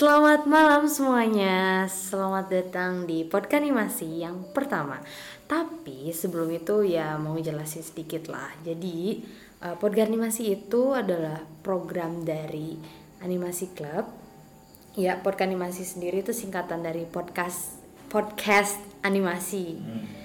Selamat malam semuanya, selamat datang di podcast animasi yang pertama. Tapi sebelum itu ya mau jelasin sedikit lah. Jadi uh, podcast animasi itu adalah program dari Animasi Club. Ya podcast animasi sendiri itu singkatan dari podcast podcast animasi. Hmm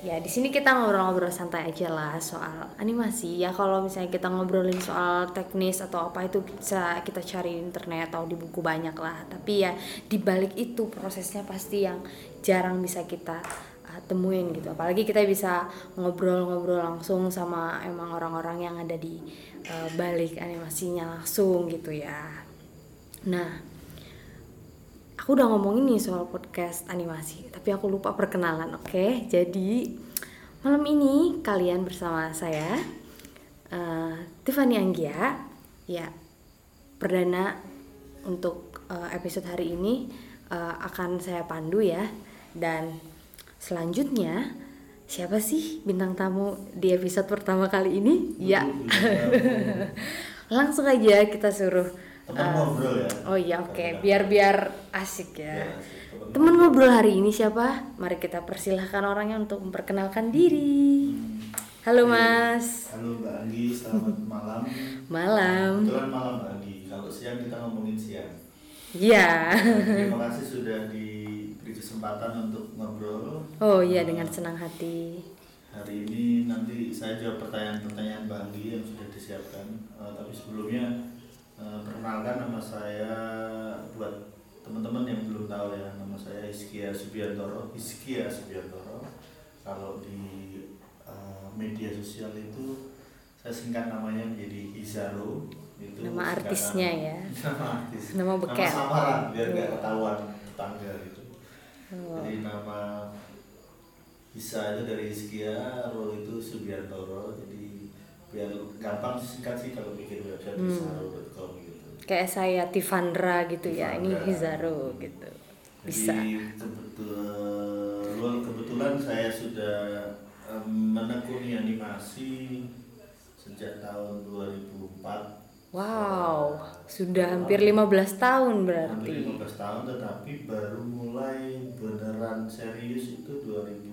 ya di sini kita ngobrol-ngobrol santai aja lah soal animasi. Ya kalau misalnya kita ngobrolin soal teknis atau apa itu bisa kita cari di internet atau di buku banyak lah. Tapi ya di balik itu prosesnya pasti yang jarang bisa kita uh, temuin gitu. Apalagi kita bisa ngobrol-ngobrol langsung sama emang orang-orang yang ada di uh, balik animasinya langsung gitu ya. Nah aku udah ngomongin nih soal podcast animasi, tapi aku lupa perkenalan, oke? Okay? Jadi malam ini kalian bersama saya uh, Tiffany Anggia, ya perdana untuk uh, episode hari ini uh, akan saya pandu ya, dan selanjutnya siapa sih bintang tamu di episode pertama kali ini? Ya, langsung aja kita suruh teman uh, ngobrol ya. Oh iya oke. Okay. biar biar asik ya, ya teman ngobrol. Hari ini siapa? Mari kita persilahkan orangnya untuk memperkenalkan diri. Hmm. halo mas. Halo mbak Anggi. Selamat malam. Malam. Kebetulan malam mbak Anggi. Kalau siang kita ngomongin siang. Iya. Terima kasih sudah diberi kesempatan untuk ngobrol. Oh iya dengan senang hati. Hari ini nanti saya jawab pertanyaan-pertanyaan Mbak Anggi yang sudah disiapkan. Uh, tapi sebelumnya perkenalkan nama saya buat teman-teman yang belum tahu ya nama saya Iskia Subiantoro. Iskia Subiantoro. Kalau di uh, media sosial itu saya singkat namanya menjadi Izaro. Itu nama artisnya ya. Nama artis. Nama beken nama samaran biar nggak ketahuan tetangga gitu. Oh. jadi nama bisa itu dari Iskia Ro itu Subiantoro. Jadi biar gampang singkat sih kalau bikin website hmm. hizaro.com gitu kayak saya Tivandra gitu Tivandra. ya ini Hizaro gitu bisa Jadi kebetulan kebetulan saya sudah um, menekuni animasi sejak tahun 2004 Wow, sudah hampir 15 tahun berarti. Hampir 15 tahun tetapi baru mulai beneran serius itu 2009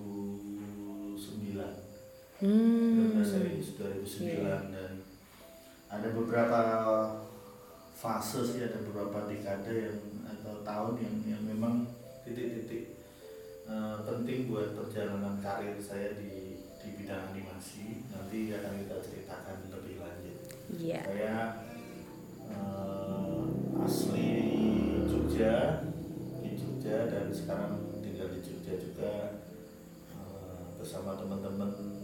hmm. serius 2009 yeah. dan ada beberapa fase sih ada beberapa dekade yang atau tahun yang yang memang titik-titik uh, penting buat perjalanan karir saya di di bidang animasi nanti akan kita ceritakan lebih lanjut. Yeah. Saya uh, asli Jogja di Jogja dan sekarang tinggal di Jogja juga uh, bersama teman-teman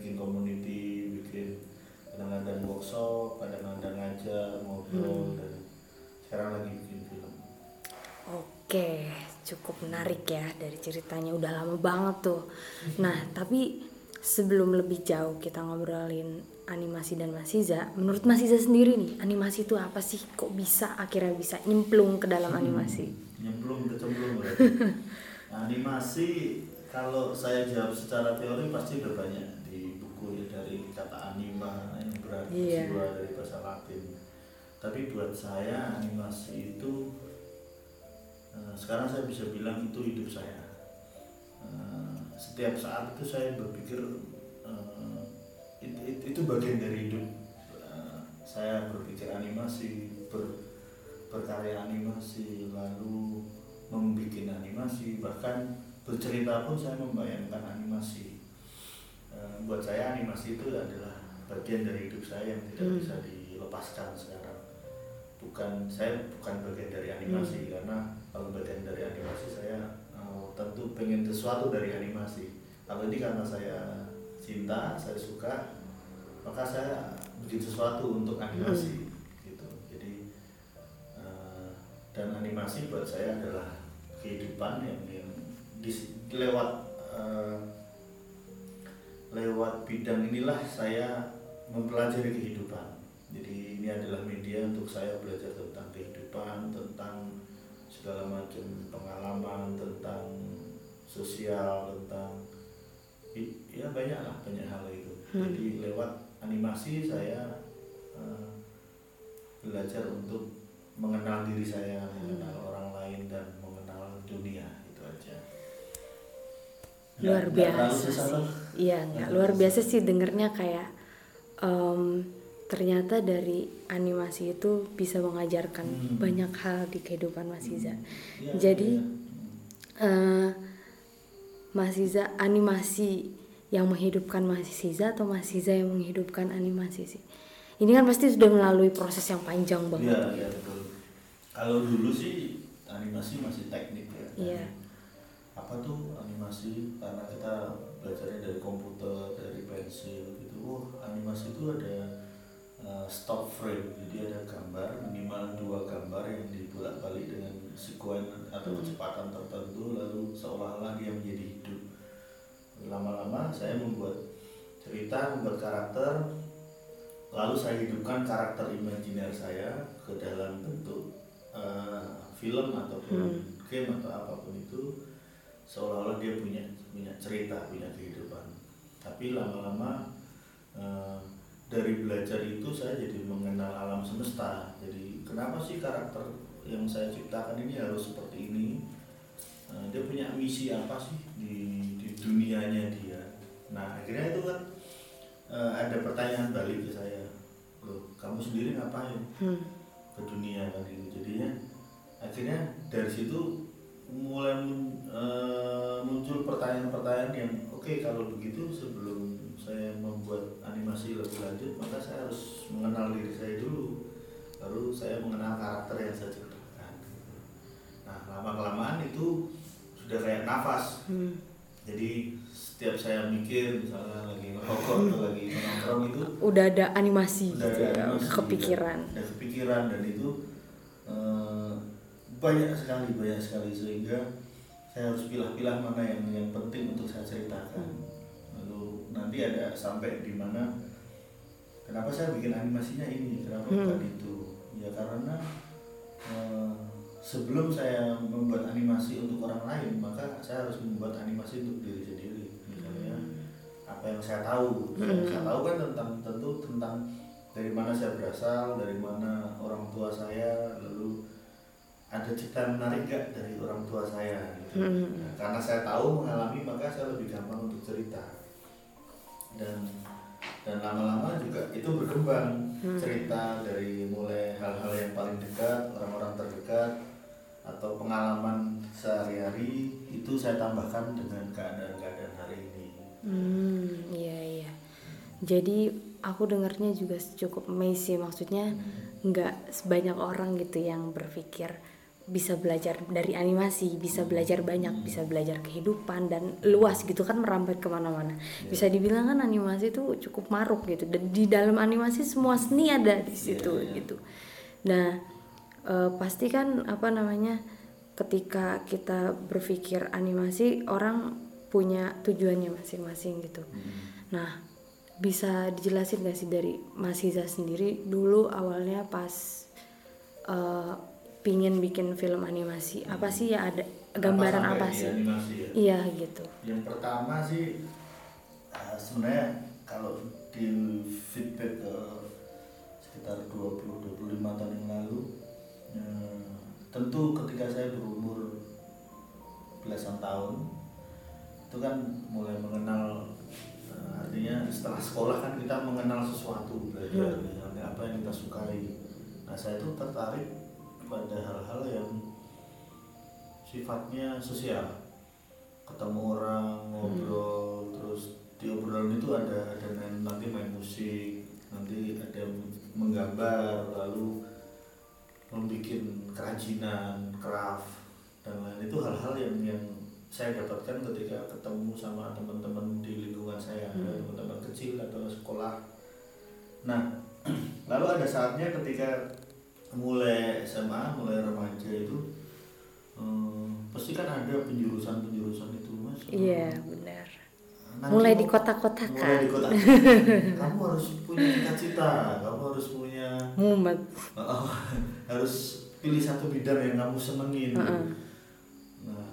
bikin community bikin kadang-kadang workshop kadang-kadang ngajar ngobrol hmm. dan sekarang lagi bikin film. Oke cukup menarik ya dari ceritanya. Udah lama banget tuh. Nah tapi sebelum lebih jauh kita ngobrolin animasi dan Mas Iza menurut Mas Iza sendiri nih animasi itu apa sih? Kok bisa akhirnya bisa nyemplung ke dalam hmm, animasi? Nyemplung kecemplung animasi kalau saya jawab secara teori pasti udah banyak. ya dari kata anima yang berarti yeah. jiwa dari bahasa Latin. Tapi buat saya animasi itu uh, sekarang saya bisa bilang itu hidup saya. Uh, setiap saat itu saya berpikir uh, it, it, itu bagian dari hidup. Uh, saya berpikir animasi ber, berkarya animasi lalu membuat animasi bahkan bercerita pun saya membayangkan animasi. Eh, buat saya animasi itu adalah bagian dari hidup saya yang tidak hmm. bisa dilepaskan sekarang bukan saya bukan bagian dari animasi hmm. karena kalau bagian dari animasi saya uh, tentu pengen sesuatu dari animasi kalau ini karena saya cinta saya suka maka saya bikin sesuatu untuk animasi hmm. gitu jadi uh, dan animasi buat saya adalah kehidupan yang, yang di, lewat uh, lewat bidang inilah saya mempelajari kehidupan. Jadi ini adalah media untuk saya belajar tentang kehidupan, tentang segala macam pengalaman, tentang sosial, tentang ya banyak lah banyak hal itu. Hmm. Jadi lewat animasi saya uh, belajar untuk mengenal diri saya mengenal orang lain dan mengenal dunia luar biasa sih iya nggak luar biasa sih dengernya kayak em, ternyata dari animasi itu bisa mengajarkan Hmm. banyak hal di kehidupan Mas Iza Iya, jadi iya. eh, Mas Iza animasi yang menghidupkan Mas Iza atau Mas Iza yang menghidupkan animasi sih ini kan pasti sudah melalui proses yang panjang banget Iya, iya betul. Kalau dulu sih animasi masih teknik ya. Iya. Apa tuh animasi? Karena kita belajarnya dari komputer, dari pensil gitu. Oh, animasi itu ada uh, stop frame. Jadi ada gambar minimal dua gambar yang dibolak-balik dengan sekuen atau kecepatan tertentu lalu seolah-olah dia menjadi hidup. Lama-lama saya membuat cerita, membuat karakter, lalu saya hidupkan karakter imajiner saya ke dalam bentuk eh, film ataupun game atau apa pun itu seolah-olah dia punya punya cerita punya kehidupan. Tapi lama-lama eh, dari belajar itu saya jadi mengenal alam semesta. Jadi kenapa sih karakter yang saya ciptakan ini harus seperti ini? Eh, dia punya misi apa sih di, di dunianya dia? Nah akhirnya itu kan eh, ada pertanyaan balik ke saya. Loh kamu sendiri ngapain Hmm. ke dunia kan gitu jadinya akhirnya dari situ mulai mun- eh, muncul pertanyaan-pertanyaan yang oke kalau begitu sebelum saya membuat animasi lebih lanjut maka saya harus mengenal diri saya dulu. Baru saya mengenal karakter yang saya ciptakan. Nah lama kelamaan itu sudah kayak nafas. Hmm. jadi setiap saya mikir misalnya lagi ngerokok atau lagi nongkrong itu udah ada animasi udah gitu ada ya, animasi, kepikiran. udah, udah kepikiran dan itu eh, banyak sekali banyak sekali sehingga saya harus pilah-pilah mana yang yang penting untuk saya ceritakan. Lalu nanti ada sampai di mana kenapa saya bikin animasinya ini kenapa Hmm. bukan itu? Ya karena eh, sebelum saya membuat animasi untuk orang lain maka saya harus membuat animasi untuk diri sendiri misalnya. Apa yang saya tahu. Yang saya tahu kan tentang tentu tentang dari mana saya berasal dari mana orang tua saya lalu ada cerita menarik gak dari orang tua saya gitu. Hmm. Nah, karena saya tahu mengalami maka saya lebih gampang untuk cerita dan dan lama-lama juga itu berkembang cerita dari mulai hal-hal yang paling dekat orang-orang terdekat atau pengalaman sehari-hari itu saya tambahkan dengan keadaan-keadaan hari ini Hmm, iya iya. Jadi aku dengarnya juga cukup amazing maksudnya nggak sebanyak orang gitu yang berpikir bisa belajar dari animasi, bisa belajar banyak, bisa belajar kehidupan dan luas gitu kan merambat ke mana-mana. Bisa dibilang kan animasi itu cukup maruk gitu. Dan di dalam animasi semua seni ada di situ gitu. Nah, eh, pasti kan apa namanya ketika kita berpikir animasi orang punya tujuannya masing-masing gitu. Nah, bisa dijelasin gak sih dari Mas Hiza sendiri dulu awalnya pas eh, pingin bikin film animasi apa sih ya ada gambaran apa, di sih? ya? Iya gitu. Yang pertama sih eh, sebenarnya kalau di feedback ke sekitar 20-25 tahun yang lalu eh, tentu ketika saya berumur belasan tahun itu kan mulai mengenal eh, artinya setelah sekolah kan kita mengenal sesuatu belajar misalnya apa yang kita sukai nah saya itu tertarik pada hal-hal yang sifatnya sosial. Ketemu orang ngobrol terus di obrolan itu ada ada main, nanti main musik nanti ada menggambar lalu membuat kerajinan craft dan lain itu hal-hal yang yang saya dapatkan ketika ketemu sama teman-teman di lingkungan saya ada teman-teman kecil atau sekolah. Nah lalu ada saatnya ketika mulai SMA mulai remaja itu hmm, pasti kan ada penjurusan-penjurusan itu mas Iya benar. Nanti Mulai di kotak-kotakan. mulai di kotak kamu harus punya cita-cita kamu harus punya Mumet. Oh, harus pilih satu bidang yang kamu senengin. Heeh. Nah,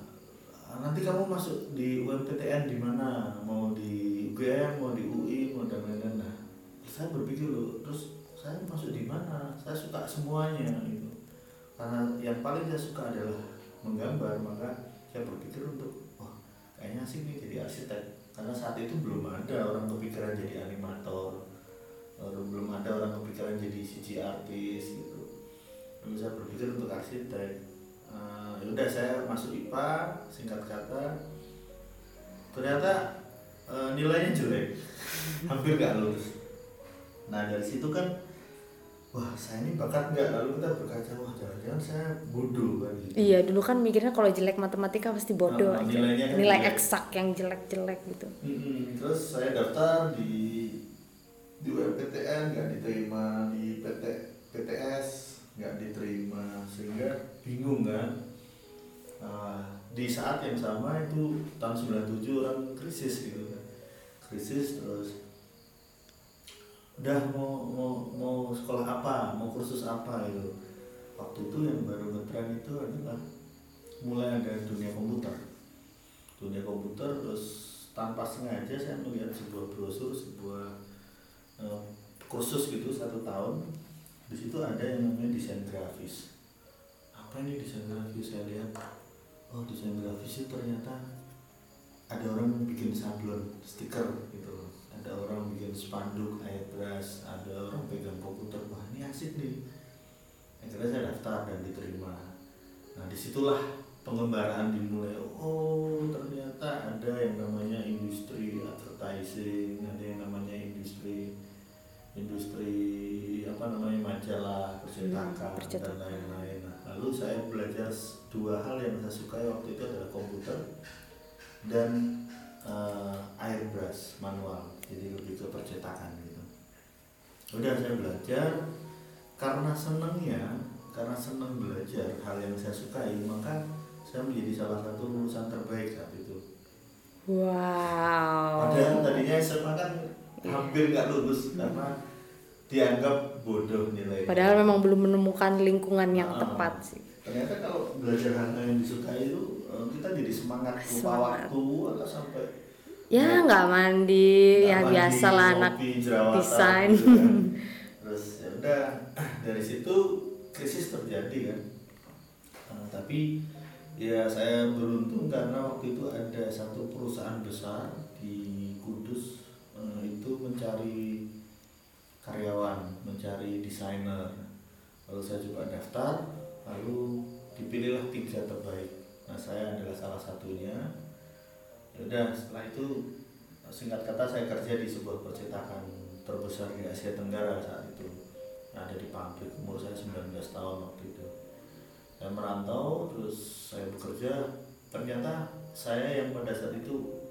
nanti kamu masuk di UMPTN di mana? Mau di UGM, mau di UI, mau dan lain-lain. Nah, saya berpikir loh, terus saya masuk di mana? Saya suka semuanya gitu. karena yang paling saya suka adalah menggambar maka saya berpikir untuk wah kayaknya sih ini jadi arsitek. Karena saat itu belum ada orang kepikiran jadi animator belum ada orang kepikiran jadi CG artis gitu. Lalu saya berpikir untuk arsitek. Uh, ya udah saya masuk IPA singkat kata ternyata uh, nilainya jelek. Hampir gak lulus. Nah dari situ kan wah saya ini bakat nggak? Lalu kita berkaca wah jangan-jangan saya bodoh kan gitu. Iya dulu kan mikirnya kalau jelek matematika pasti bodoh Nah, nilainya kan nilai jelek. eksak yang jelek-jelek gitu. Mm-mm. terus saya daftar di di UMPTN nggak diterima di PT PTS nggak diterima. Sehingga bingung kan. Nah, di saat yang sama itu tahun 97 orang krisis gitu kan. Krisis terus udah mau mau mau sekolah apa? Mau kursus apa? gitu. Waktu itu yang baru ngetren itu adalah mulai ada dunia komputer. Dunia komputer terus tanpa sengaja saya melihat sebuah brosur sebuah eh, kursus gitu satu tahun di situ ada yang namanya desain grafis. Apa ini desain grafis? Saya lihat oh desain grafis itu ternyata ada orang bikin sablon stiker gitu ada orang bikin spanduk airbrush ada orang pegang komputer. Wah ini asik nih. Akhirnya saya daftar dan diterima. Nah di situlah pengembaraan dimulai. Oh ternyata ada yang namanya industri advertising ada yang namanya industri industri apa namanya majalah percetakan Hmm, percetakan. dan lain-lain. Nah, lalu saya belajar dua hal yang saya sukai waktu itu adalah komputer dan eh, airbrush manual jadi lebih ke percetakan gitu. Udah saya belajar. Karena senangnya karena senang belajar hal yang saya sukai maka saya menjadi salah satu lulusan terbaik saat itu. Wow. Padahal tadinya SMA kan hampir nggak lulus karena dianggap bodoh nilai padahal memang belum menemukan lingkungan yang Ah. tepat sih. ternyata kalau belajar hal yang disukai itu eh, kita jadi semangat. lupa waktu atau sampai ya nggak mandi ya mandi, biasa lah anak desain. gitu kan. terus ya udah dari situ krisis terjadi kan. Eh, tapi ya saya beruntung karena waktu itu ada satu perusahaan besar di Kudus eh, itu mencari karyawan mencari desainer. Lalu saya coba daftar lalu dipilihlah tiga terbaik. Nah saya adalah salah satunya ya udah setelah itu singkat kata saya kerja di sebuah percetakan terbesar di Asia Tenggara saat itu. Yang ada di pabrik umur saya 19 tahun waktu itu. Saya merantau terus saya bekerja. Ternyata saya yang pada saat itu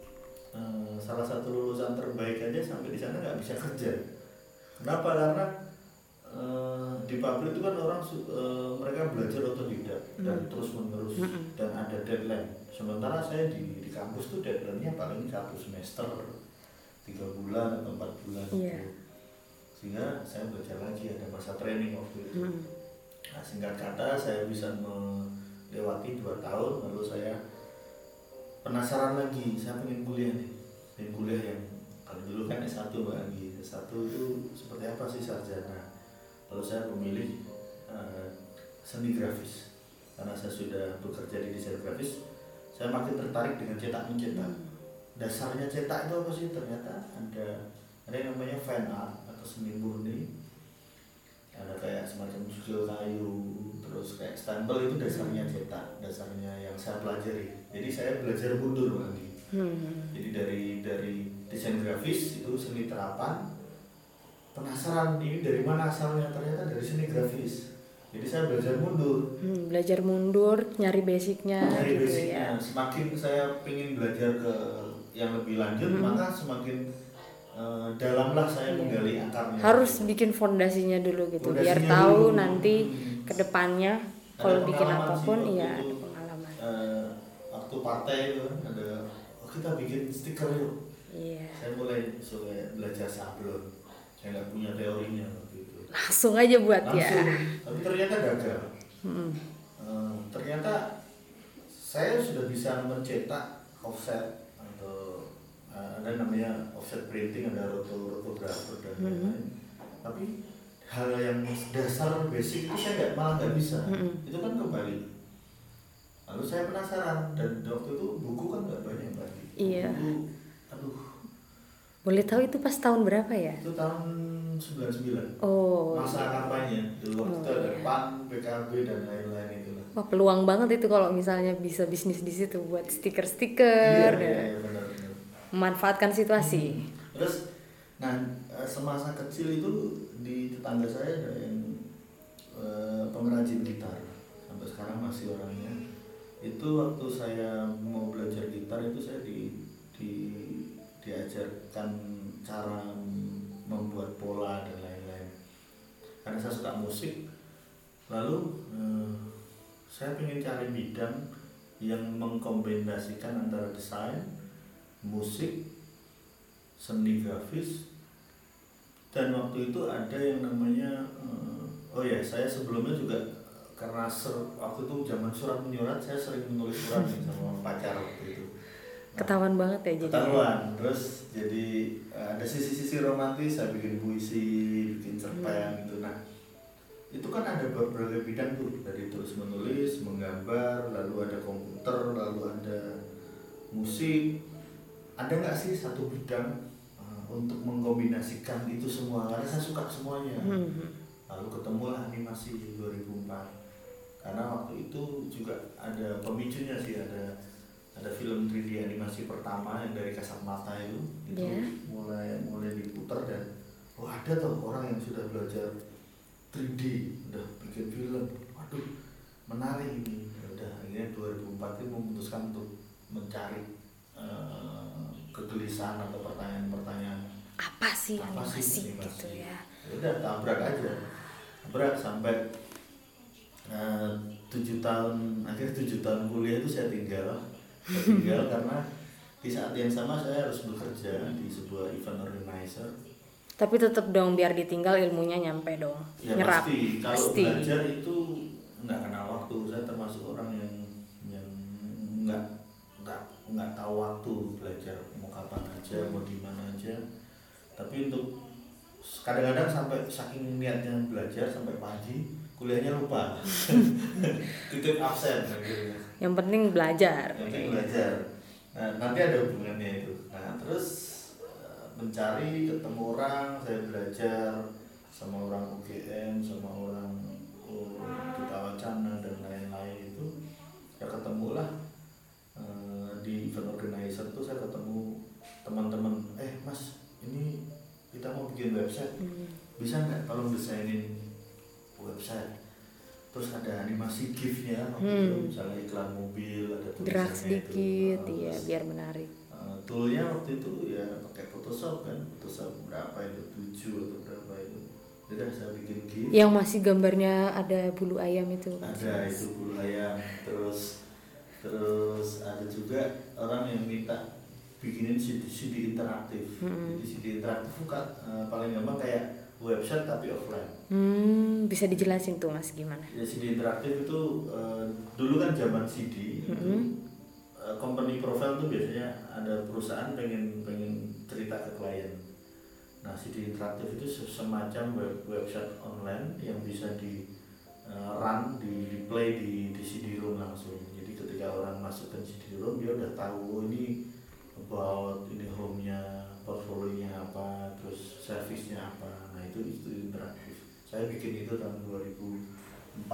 eh, salah satu lulusan terbaik aja sampai di sana nggak bisa kerja. Kenapa? Karena eh, di pabrik itu kan orang eh, mereka belajar otodidak dan terus menerus dan ada deadline sementara saya di di kampus tuh deadline-nya paling satu semester tiga bulan atau empat bulan Iya. gitu. sehingga saya belajar lagi ada masa training waktu itu Hmm. Nah, singkat kata saya bisa melewati dua tahun lalu saya penasaran lagi saya pengen kuliah nih pengen kuliah yang kalau dulu kan S1 Mbak Anggi S1 itu seperti apa sih sarjana lalu saya memilih eh, seni grafis karena saya sudah bekerja di desain grafis saya makin tertarik dengan cetak mencetak. Dasarnya cetak itu apa sih? Ternyata ada ada yang namanya fan art atau seni murni. Ada kayak semacam susul kayu terus kayak stempel itu dasarnya cetak dasarnya yang saya pelajari. Jadi saya belajar mundur lagi Hmm. jadi dari dari desain grafis itu seni terapan. Penasaran ini dari mana asalnya? Ternyata dari seni grafis jadi saya belajar mundur Hmm, belajar mundur nyari basicnya dari gitu basicnya ya semakin saya ingin belajar ke yang lebih lanjut Hmm. maka semakin eh, dalamlah saya Iya. menggali akarnya harus bikin fondasinya dulu gitu biar Fondasinya tahu dulu. nanti Hmm. ke depannya Ada kalau bikin sih apa pun waktu iya itu. ada pengalaman Eh, waktu partai itu kan ada oh kita bikin stiker yuk iya saya mulai mulai belajar sablon saya nggak punya teorinya itu langsung aja buat langsung ya tapi ternyata gagal Hmm. Eh, ternyata saya sudah bisa mencetak offset atau eh, ada namanya offset printing ada roto rotografer dan Mhm. lain-lain tapi hal yang dasar basic itu saya nggak malah nggak bisa Mm-mm. itu kan kembali lalu saya penasaran dan waktu itu buku kan nggak banyak lagi Iya. buku aduh Boleh tahu itu pas tahun berapa ya? itu tahun 99 Oh, masa iya. kampanye. Dulu waktu Oh, itu ada iya. PAN, PKB dan lain-lain itu lah Wah, peluang banget itu kalau misalnya bisa bisnis di situ buat stiker-stiker. Iya, dan iya, iya, benar benar. Memanfaatkan situasi. terus nah eh, semasa kecil itu di tetangga saya ada yang eh, pengrajin gitar. Sampai sekarang masih orangnya. Itu waktu saya mau belajar gitar itu saya di, di diajarkan cara membuat pola dan lain-lain. Karena saya suka musik lalu eh, saya ingin cari bidang yang mengkombinasikan antara desain musik seni grafis dan waktu itu ada yang namanya eh, oh ya saya sebelumnya juga karena ser, waktu itu zaman surat menyurat saya sering menulis surat sama pacar waktu Ketahuan banget ya jadi. ketahuan. Terus jadi eh, ada sisi-sisi romantis saya bikin puisi bikin cerpen gitu. Nah itu kan ada berbagai bidang tuh. Dari terus menulis menggambar lalu ada komputer lalu ada musik. Ada nggak sih satu bidang uh, untuk mengkombinasikan itu semua? Karena saya suka semuanya. Hmm. lalu ketemulah animasi di 2004 karena waktu itu juga ada pemicunya sih ada ada film 3D animasi pertama yang dari kasat mata itu itu Ya. mulai mulai diputar dan oh ada tuh orang yang sudah belajar 3D udah bikin film waduh menarik ini Ya udah akhirnya 2004 itu memutuskan untuk mencari eh, kegelisahan atau pertanyaan-pertanyaan Apa sih Apa sih animasi animasi? gitu ya? Ya udah tabrak aja tabrak sampai eh, tujuh tahun akhir tujuh tahun kuliah itu saya tinggal saya tinggal karena di saat yang sama saya harus bekerja di sebuah event organizer. Tapi tetap dong biar ditinggal ilmunya nyampe dong. ya Nyerap. pasti. Kalau Pasti. belajar itu nggak kenal waktu. Saya termasuk orang yang yang nggak nggak nggak tahu waktu belajar mau kapan aja mau di mana aja. Tapi untuk kadang-kadang sampai saking niatnya belajar sampai pagi kuliahnya lupa. Titip absen akhirnya Yang penting belajar. yang penting belajar. Nah, nanti ada hubungannya itu. Nah terus eh, mencari ketemu orang saya belajar sama orang UGM sama orang oh, Duta Wacana dan lain-lain itu ya ketemulah. Eh, di event organizer tuh saya ketemu teman-teman eh mas ini kita mau bikin website. Hmm. bisa nggak tolong desainin website terus ada animasi gifnya waktu itu Hmm. misalnya iklan mobil ada Gerak sedikit, itu. iya Terus, biar menarik. eh, toolnya waktu itu ya pakai Photoshop kan Photoshop berapa itu tujuh atau berapa itu jadi saya bikin gif Yang masih gambarnya ada bulu ayam itu. ada itu bulu ayam terus terus ada juga orang yang minta bikinin CD, CD interaktif Hmm. jadi CD interaktif bukan eh, paling gampang kayak website tapi offline Hmm, bisa dijelasin tuh mas gimana? ya CD interaktif itu eh, dulu kan zaman CD itu Mm-mm. eh, company profile tuh biasanya ada perusahaan pengen pengen cerita ke klien nah CD interaktif itu se- semacam web, website online yang bisa di eh, run di, di play di, di CD-ROM langsung jadi ketika orang masuk ke CD-ROM dia udah tahu oh, ini about ini home-nya portfolio-nya apa terus service-nya apa itu itu interaktif saya bikin itu tahun 2004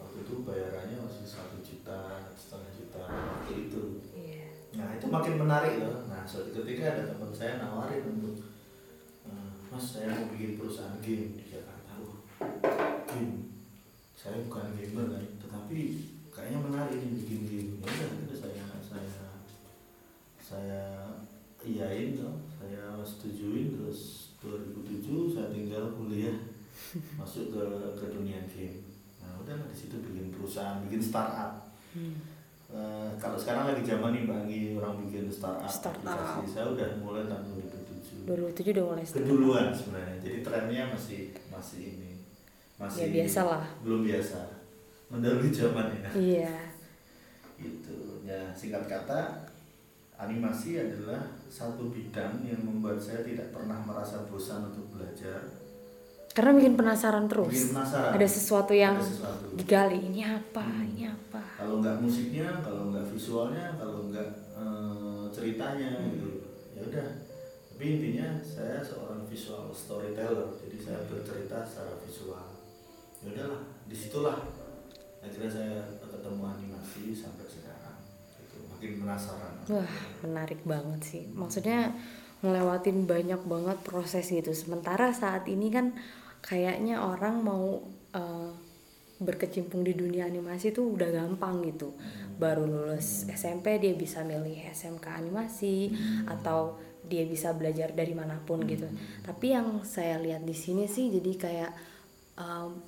waktu itu bayarannya masih satu juta setengah juta waktu itu Iya. nah itu makin menarik loh. Nah suatu ketika ada teman saya nawarin untuk "Eh, mas saya mau bikin perusahaan game di Jakarta. Oh, game? Saya bukan gamer kan tetapi kayaknya menarik nih bikin game. Ya udah itu saya saya saya iyain tuh saya setujuin terus 2007 saya tinggal kuliah masuk ke ke dunia game nah udah di situ bikin perusahaan bikin startup Hmm. Eh, kalau sekarang lagi zaman nih bagi orang bikin startup, Startup. aplikasi. saya udah mulai tahun 2007 2007 udah mulai start. keduluan sebenarnya jadi trennya masih masih ini masih Ya biasa lah. belum biasa mendahului zaman ya Iya. itu ya singkat kata animasi adalah satu bidang yang membuat saya tidak pernah merasa bosan untuk belajar. Karena bikin penasaran terus. Bikin penasaran. Ada sesuatu yang ada sesuatu. digali ini apa? Hmm. ini apa? Kalau nggak musiknya kalau nggak visualnya kalau nggak eh, ceritanya Hmm. gitu. Ya udah. Tapi intinya saya seorang visual storyteller jadi saya bercerita secara visual. Ya udahlah di situlah akhirnya saya ketemu animasi sampai sekarang makin penasaran. Wah menarik banget sih. Maksudnya ngelewatin banyak banget proses gitu. Sementara saat ini kan kayaknya orang mau eh, berkecimpung di dunia animasi tuh udah gampang gitu. Baru lulus SMP dia bisa milih SMK animasi atau dia bisa belajar dari mana pun gitu. Tapi yang saya lihat di sini sih jadi kayak em,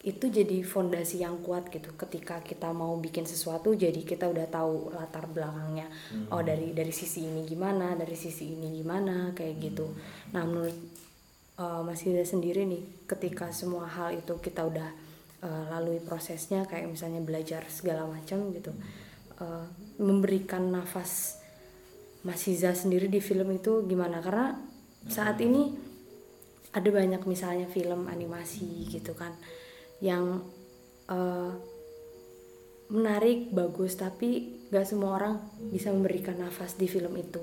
itu jadi fondasi yang kuat gitu. Ketika kita mau bikin sesuatu jadi kita udah tahu latar belakangnya. Oh dari dari sisi ini gimana dari sisi ini gimana kayak gitu. Nah menurut uh, Mas Yuda sendiri nih ketika semua hal itu kita udah uh, lalui prosesnya kayak misalnya belajar segala macam gitu uh, memberikan nafas Mas Hiza sendiri di film itu gimana? Karena saat ini ada banyak misalnya film animasi gitu kan yang uh, menarik bagus tapi gak semua orang bisa memberikan nafas di film itu.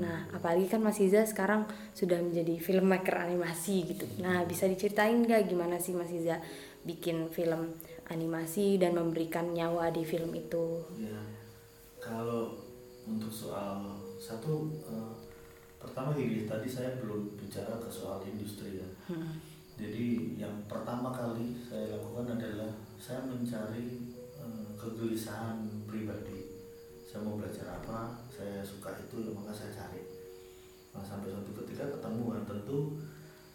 Nah apalagi kan Mas Iza sekarang sudah menjadi filmmaker animasi gitu. Nah bisa diceritain gak gimana sih Mas Iza bikin film animasi dan memberikan nyawa di film itu? Ya kalau untuk soal satu eh, pertama gini tadi saya belum bicara ke soal industri ya jadi yang pertama kali saya lakukan adalah saya mencari eh, kegelisahan pribadi. Saya mau belajar apa saya suka itu ya maka saya cari. Nah, sampai suatu ketika ketemu kan tentu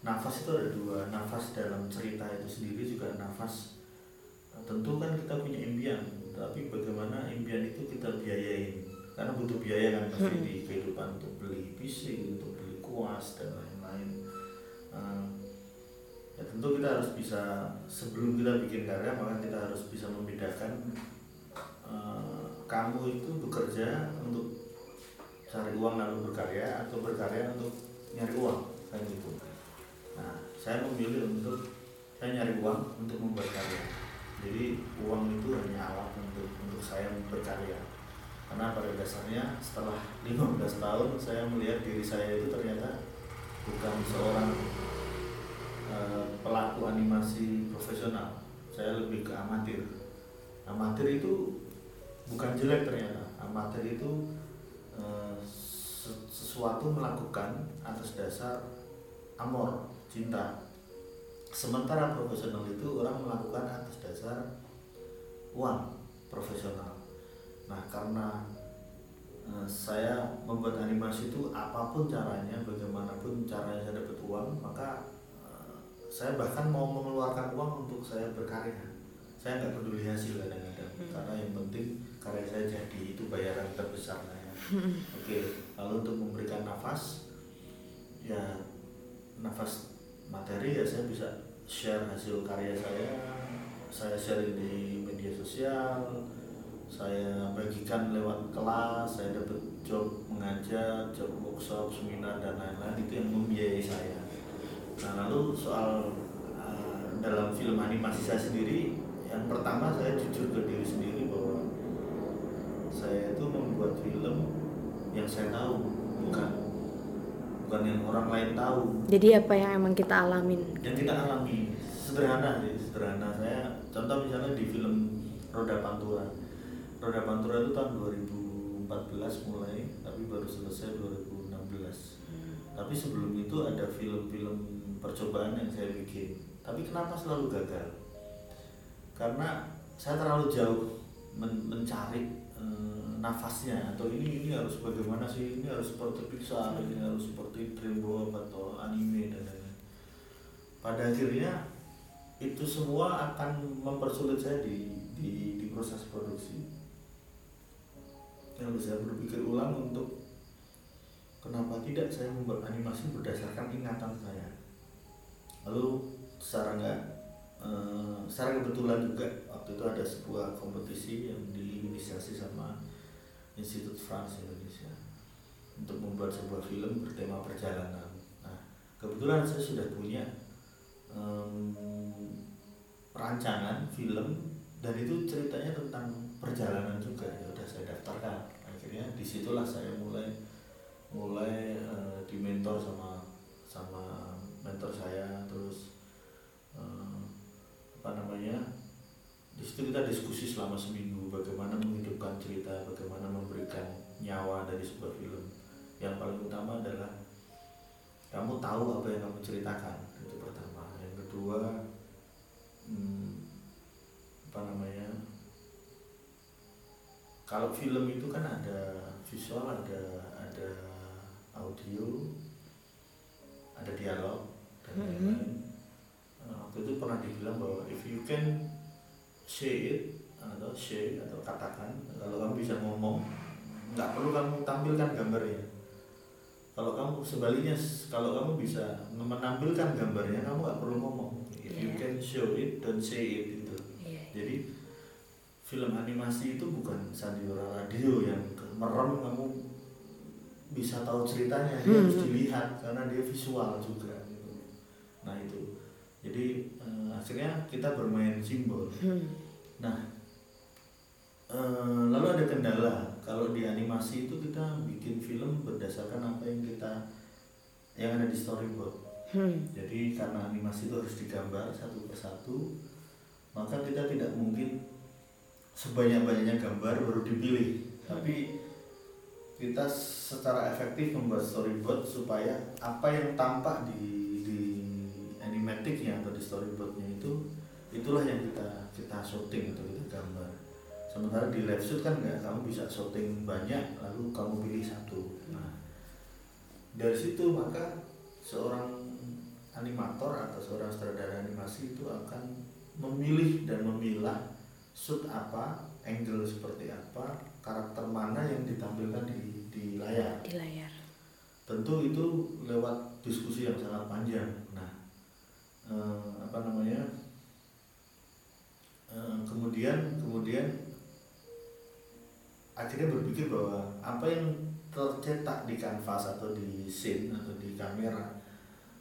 nafas itu ada dua. Nafas dalam cerita itu sendiri juga nafas eh, tentu kan kita punya impian. Tapi bagaimana impian itu kita biayain? Karena butuh biaya kan pasti di kehidupan untuk beli PC untuk beli kuas dan lain-lain. Eh, ya tentu kita harus bisa sebelum kita bikin karya maka kita harus bisa membedakan eh, kamu itu bekerja untuk cari uang lalu berkarya atau berkarya untuk nyari uang kan gitu. Nah saya memilih untuk saya nyari uang untuk membuat karya. Jadi uang itu hanya alat untuk untuk saya berkarya. Karena pada dasarnya setelah 15 tahun saya melihat diri saya itu ternyata bukan seorang pelaku animasi profesional. Saya lebih ke amatir. Amatir itu bukan jelek ternyata. Amatir itu eh, se- sesuatu melakukan atas dasar amor cinta. Sementara profesional itu orang melakukan atas dasar uang profesional. Nah karena eh, saya membuat animasi itu apa pun caranya bagaimanapun caranya saya dapat uang maka eh, saya bahkan mau mengeluarkan uang untuk saya berkarya. Saya nggak peduli hasil kadang-kadang karena yang penting karya saya jadi itu bayaran terbesar saya oke lalu untuk memberikan nafas ya nafas materi ya saya bisa share hasil karya saya. Saya share di media sosial saya bagikan lewat kelas saya dapat job mengajar job workshop seminar dan lain-lain. Itu yang membiayai saya nah lalu soal uh, dalam film animasi saya sendiri yang pertama saya jujur ke diri sendiri bahwa saya itu membuat film yang saya tahu bukan bukan yang orang lain tahu. Jadi apa yang emang kita alamin? Yang kita alami sederhana sih sederhana. Saya contoh misalnya di film Roda Pantura. Roda Pantura itu tahun 2014 mulai tapi baru selesai 2016 tapi sebelum itu ada film-film percobaan yang saya bikin. Tapi kenapa selalu gagal? Karena saya terlalu jauh men- mencari eh, nafasnya. Atau ini ini harus bagaimana sih? Ini harus seperti Pixar ini harus seperti DreamWorks atau anime dan lain-lain. Pada akhirnya itu semua akan mempersulit saya di di, di proses produksi. Lalu saya berpikir ulang untuk kenapa tidak saya membuat animasi berdasarkan ingatan saya lalu secara nggak eh, secara kebetulan juga waktu itu ada sebuah kompetisi yang diinisiasi sama Institut France Indonesia untuk membuat sebuah film bertema perjalanan. Nah kebetulan saya sudah punya um, rancangan film dan itu ceritanya tentang perjalanan juga ya udah saya daftarkan. Akhirnya di situlah saya mulai mulai uh, dimentor sama sama mentor saya terus uh, apa namanya di situ kita diskusi selama seminggu bagaimana menghidupkan cerita bagaimana memberikan nyawa dari sebuah film. Yang paling utama adalah kamu tahu apa yang kamu ceritakan itu pertama. Yang kedua hmm, apa namanya kalau film itu kan ada visual ada ada audio ada dialog lain-lain Nah, waktu itu pernah dibilang bahwa if you can say it atau say atau katakan kalau kamu bisa ngomong nggak perlu kamu tampilkan gambarnya kalau kamu sebaliknya kalau kamu bisa menampilkan gambarnya kamu nggak perlu ngomong if you Iya. can show it don't say it gitu Iya. jadi film animasi itu bukan sandiwara radio yang merem kamu bisa tahu ceritanya dia Hmm. harus dilihat karena dia visual juga. Nah itu jadi eh, akhirnya kita bermain simbol Hmm. nah eh, lalu ada kendala kalau di animasi itu kita bikin film berdasarkan apa yang kita yang ada di storyboard Hmm. jadi karena animasi itu harus digambar satu persatu, maka kita tidak mungkin sebanyak-banyaknya gambar baru dipilih. Tapi kita secara efektif membuat storyboard supaya apa yang tampak di di animaticnya atau di storyboardnya itu itulah yang kita kita syuting atau kita gambar. Sementara di live shoot kan nggak kamu bisa syuting banyak lalu kamu pilih satu. Nah dari situ maka seorang animator atau seorang sutradara animasi itu akan memilih dan memilah shoot apa, angle seperti apa, karakter mana yang ditampilkan di, di layar. Di layar. Tentu itu lewat diskusi yang sangat panjang. Eh, apa namanya? eh, kemudian kemudian akhirnya berpikir bahwa apa yang tercetak di kanvas atau di scene atau di kamera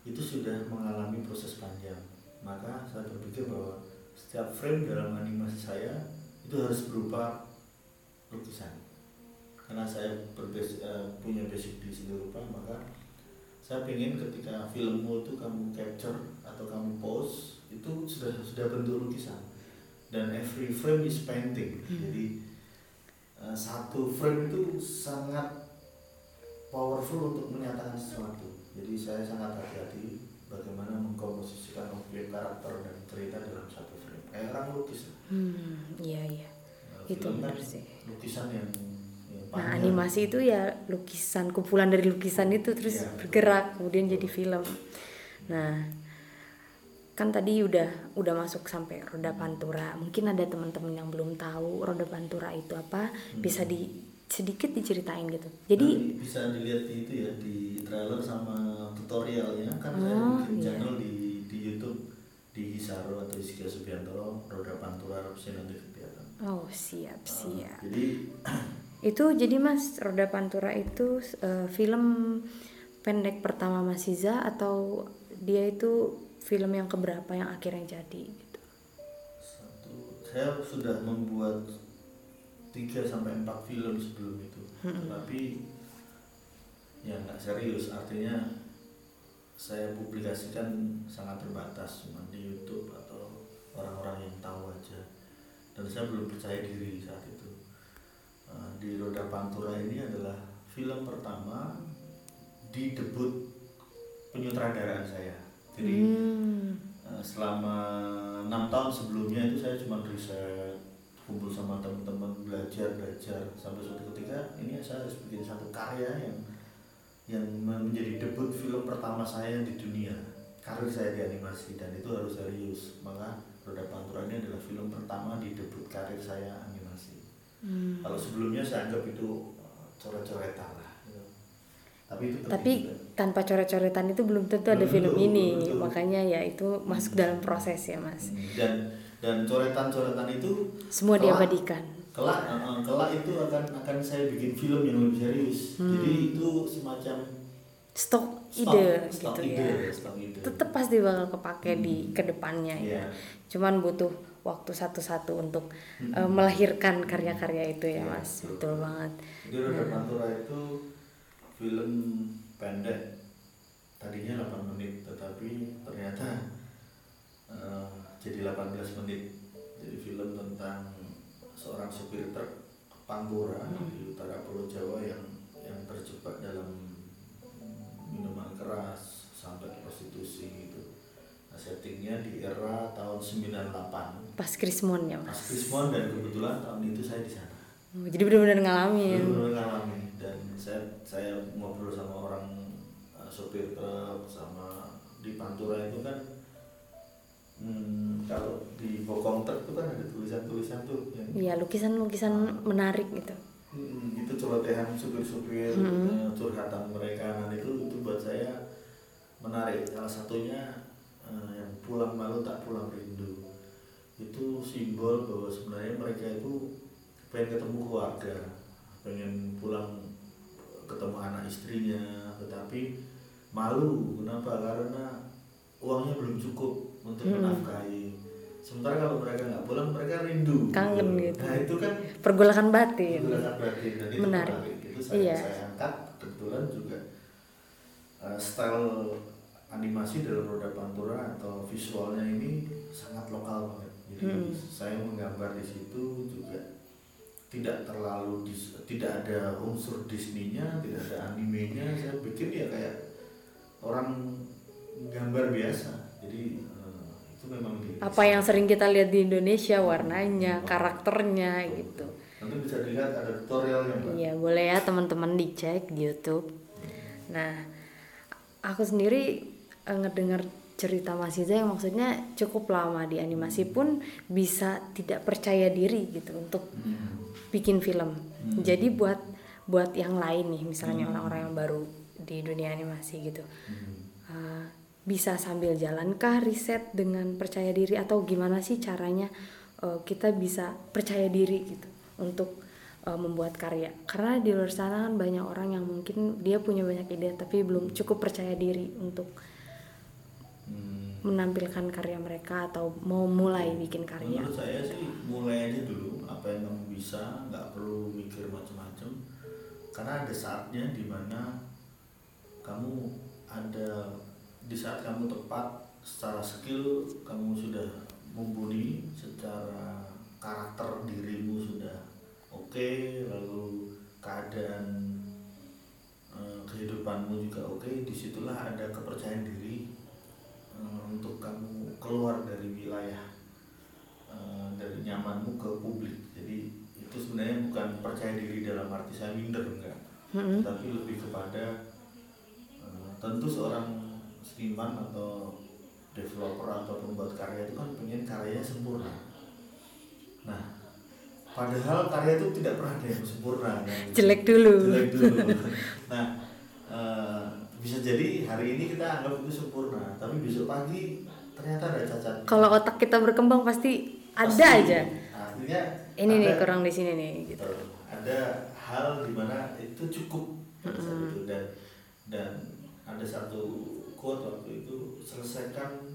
itu sudah mengalami proses panjang. Maka saya berpikir bahwa setiap frame dalam animasi saya itu harus berupa lukisan. Karena saya berbas- eh, punya basic di seni rupa, maka saya ingin ketika filmmu itu kamu capture atau kamu pose itu sudah sudah bentuk lukisan dan every frame is painting jadi eh, satu frame itu sangat powerful untuk menyatakan sesuatu jadi saya sangat hati-hati bagaimana mengkomposisikan objek karakter dan cerita dalam satu frame kayak orang lukis Hmm. Iya iya. Nah, Itu kan benar sih. lukisan yang, yang Nah animasi itu ya lukisan kumpulan dari lukisan itu terus betul. bergerak kemudian jadi film. Nah kan tadi udah udah masuk sampai roda pantura. Mungkin ada teman-teman yang belum tahu roda pantura itu apa. Bisa di sedikit diceritain gitu. Jadi Nanti bisa dilihat di itu ya di trailer sama tutorialnya kan saya Oh, bikin iya. channel di di YouTube di Hisaro atau Iskia Subianto Roda Pantura Sinanti Kegiatan. oh siap siap. Jadi Itu jadi Mas Roda Pantura itu eh, film pendek pertama Mas Iza atau dia itu film yang keberapa yang akhirnya jadi gitu. satu saya sudah membuat 3 sampai 4 film sebelum itu. Tetapi ya nggak serius. Artinya saya publikasikan sangat terbatas cuma di YouTube atau orang-orang yang tahu aja. Dan saya belum percaya diri saat itu. Eh, di Roda Pantura ini adalah film pertama di debut penyutradaraan saya jadi Hmm. eh, selama enam tahun sebelumnya itu saya cuma riset kumpul sama teman-teman belajar belajar sampai suatu ketika ini saya harus bikin satu karya yang yang menjadi debut film pertama saya di dunia karir saya di animasi dan itu harus serius maka Roda Pantura ini adalah film pertama di debut karir saya animasi Hmm. kalau sebelumnya saya anggap itu uh, coret-coretan lah. Tapi itu Tapi juga. tanpa coret-coretan itu belum tentu ada Belum film tentu, ini, belum makanya ya itu masuk dalam proses ya Mas. Hmm, dan dan coretan-coretan itu Semua Kelak. diabadikan. kelak uh, uh, kelak itu akan akan saya bikin film yang lebih serius Hmm. jadi itu semacam stok, ide stok gitu ide, ya stok ide. tetap pasti bakal kepake di Hmm. ke depannya ya Iya. cuman butuh waktu satu-satu untuk Hmm. eh, melahirkan karya-karya itu ya Iya, mas betul. betul banget Jadi Pantura itu film pendek. Tadinya 8 menit tetapi ternyata eh, jadi 18 menit. Jadi film tentang seorang supir truk Pantura di utara Pulau Jawa yang yang terjebak dalam minuman keras sampai prostitusi gitu. Nah, settingnya di era tahun 98 pas Krismon ya Mas? Mas Krismon dan kebetulan tahun itu saya di sana. Oh, jadi benar-benar ngalamin. Benar-benar ngalamin dan saya saya ngobrol sama orang uh, sopir truk sama di Pantura itu kan hmm, kalau di bokong truk itu kan ada tulisan-tulisan tuh Iya lukisan-lukisan menarik gitu. Hmm, itu celotehan supir-supir Hmm. eh, curhatan mereka. Nah itu itu buat saya menarik. Salah satunya eh, yang pulang malu tak pulang rindu. Itu simbol bahwa sebenarnya mereka itu pengen ketemu keluarga pengen pulang ketemu anak istrinya tetapi malu kenapa karena uangnya belum cukup untuk Hmm. menafkahi sementara kalau mereka nggak pulang mereka rindu Kangen gitu. nah itu kan pergolakan batin sangat batin dan itu Menarik. menarik. Itu saya, Iya. saya angkat kebetulan juga uh, style animasi dalam roda pantura atau visualnya ini sangat lokal banget. Jadi Hmm. saya menggambar di situ juga tidak terlalu dis- tidak ada unsur Disney-nya, tidak ada animenya. Saya bikin ya kayak orang gambar biasa. Jadi uh, itu memang di apa yang sering kita lihat di Indonesia warnanya karakternya gitu nanti bisa dilihat ada tutorialnya. Iya boleh ya teman-teman dicek di YouTube. Nah, aku sendiri eh, ngedengar cerita Mas Iza yang maksudnya cukup lama di animasi pun bisa tidak percaya diri gitu untuk Hmm. Bikin film. Hmm. Jadi buat buat yang lain nih, misalnya Hmm. orang-orang yang baru di dunia animasi gitu, Hmm. eh, bisa sambil jalankah riset dengan percaya diri atau gimana sih caranya eh, kita bisa percaya diri gitu untuk eh, membuat karya? Karena di luar sana kan banyak orang yang mungkin dia punya banyak ide tapi belum cukup percaya diri untuk Hmm. Menampilkan karya mereka atau mau mulai bikin karya. Menurut saya sih mulai aja dulu apa yang kamu bisa, nggak perlu mikir macam-macam. Karena ada saatnya di mana kamu ada di saat kamu tepat secara skill kamu sudah mumpuni, secara karakter dirimu sudah oke, lalu keadaan eh, kehidupanmu juga oke. Di situlah ada kepercayaan diri untuk kamu keluar dari wilayah eh, dari nyamanmu ke publik? Jadi itu sebenarnya bukan percaya diri dalam arti saya minder enggak. Mm-mm. tapi lebih kepada eh, tentu seorang seniman atau developer atau pembuat karya itu kan pengen karyanya sempurna. Nah padahal karya itu tidak pernah ada yang sempurna kan? Jelek dulu. jelek dulu. Nah eh, bisa jadi hari ini kita anggap itu sempurna tapi besok pagi ternyata ada cacat Kalau otak kita berkembang pasti ada Pasti. aja. artinya Ini nih ada- kurang di sini nih gitu. Ada hal di mana itu cukup pada saat itu dan dan ada satu quote waktu itu selesaikan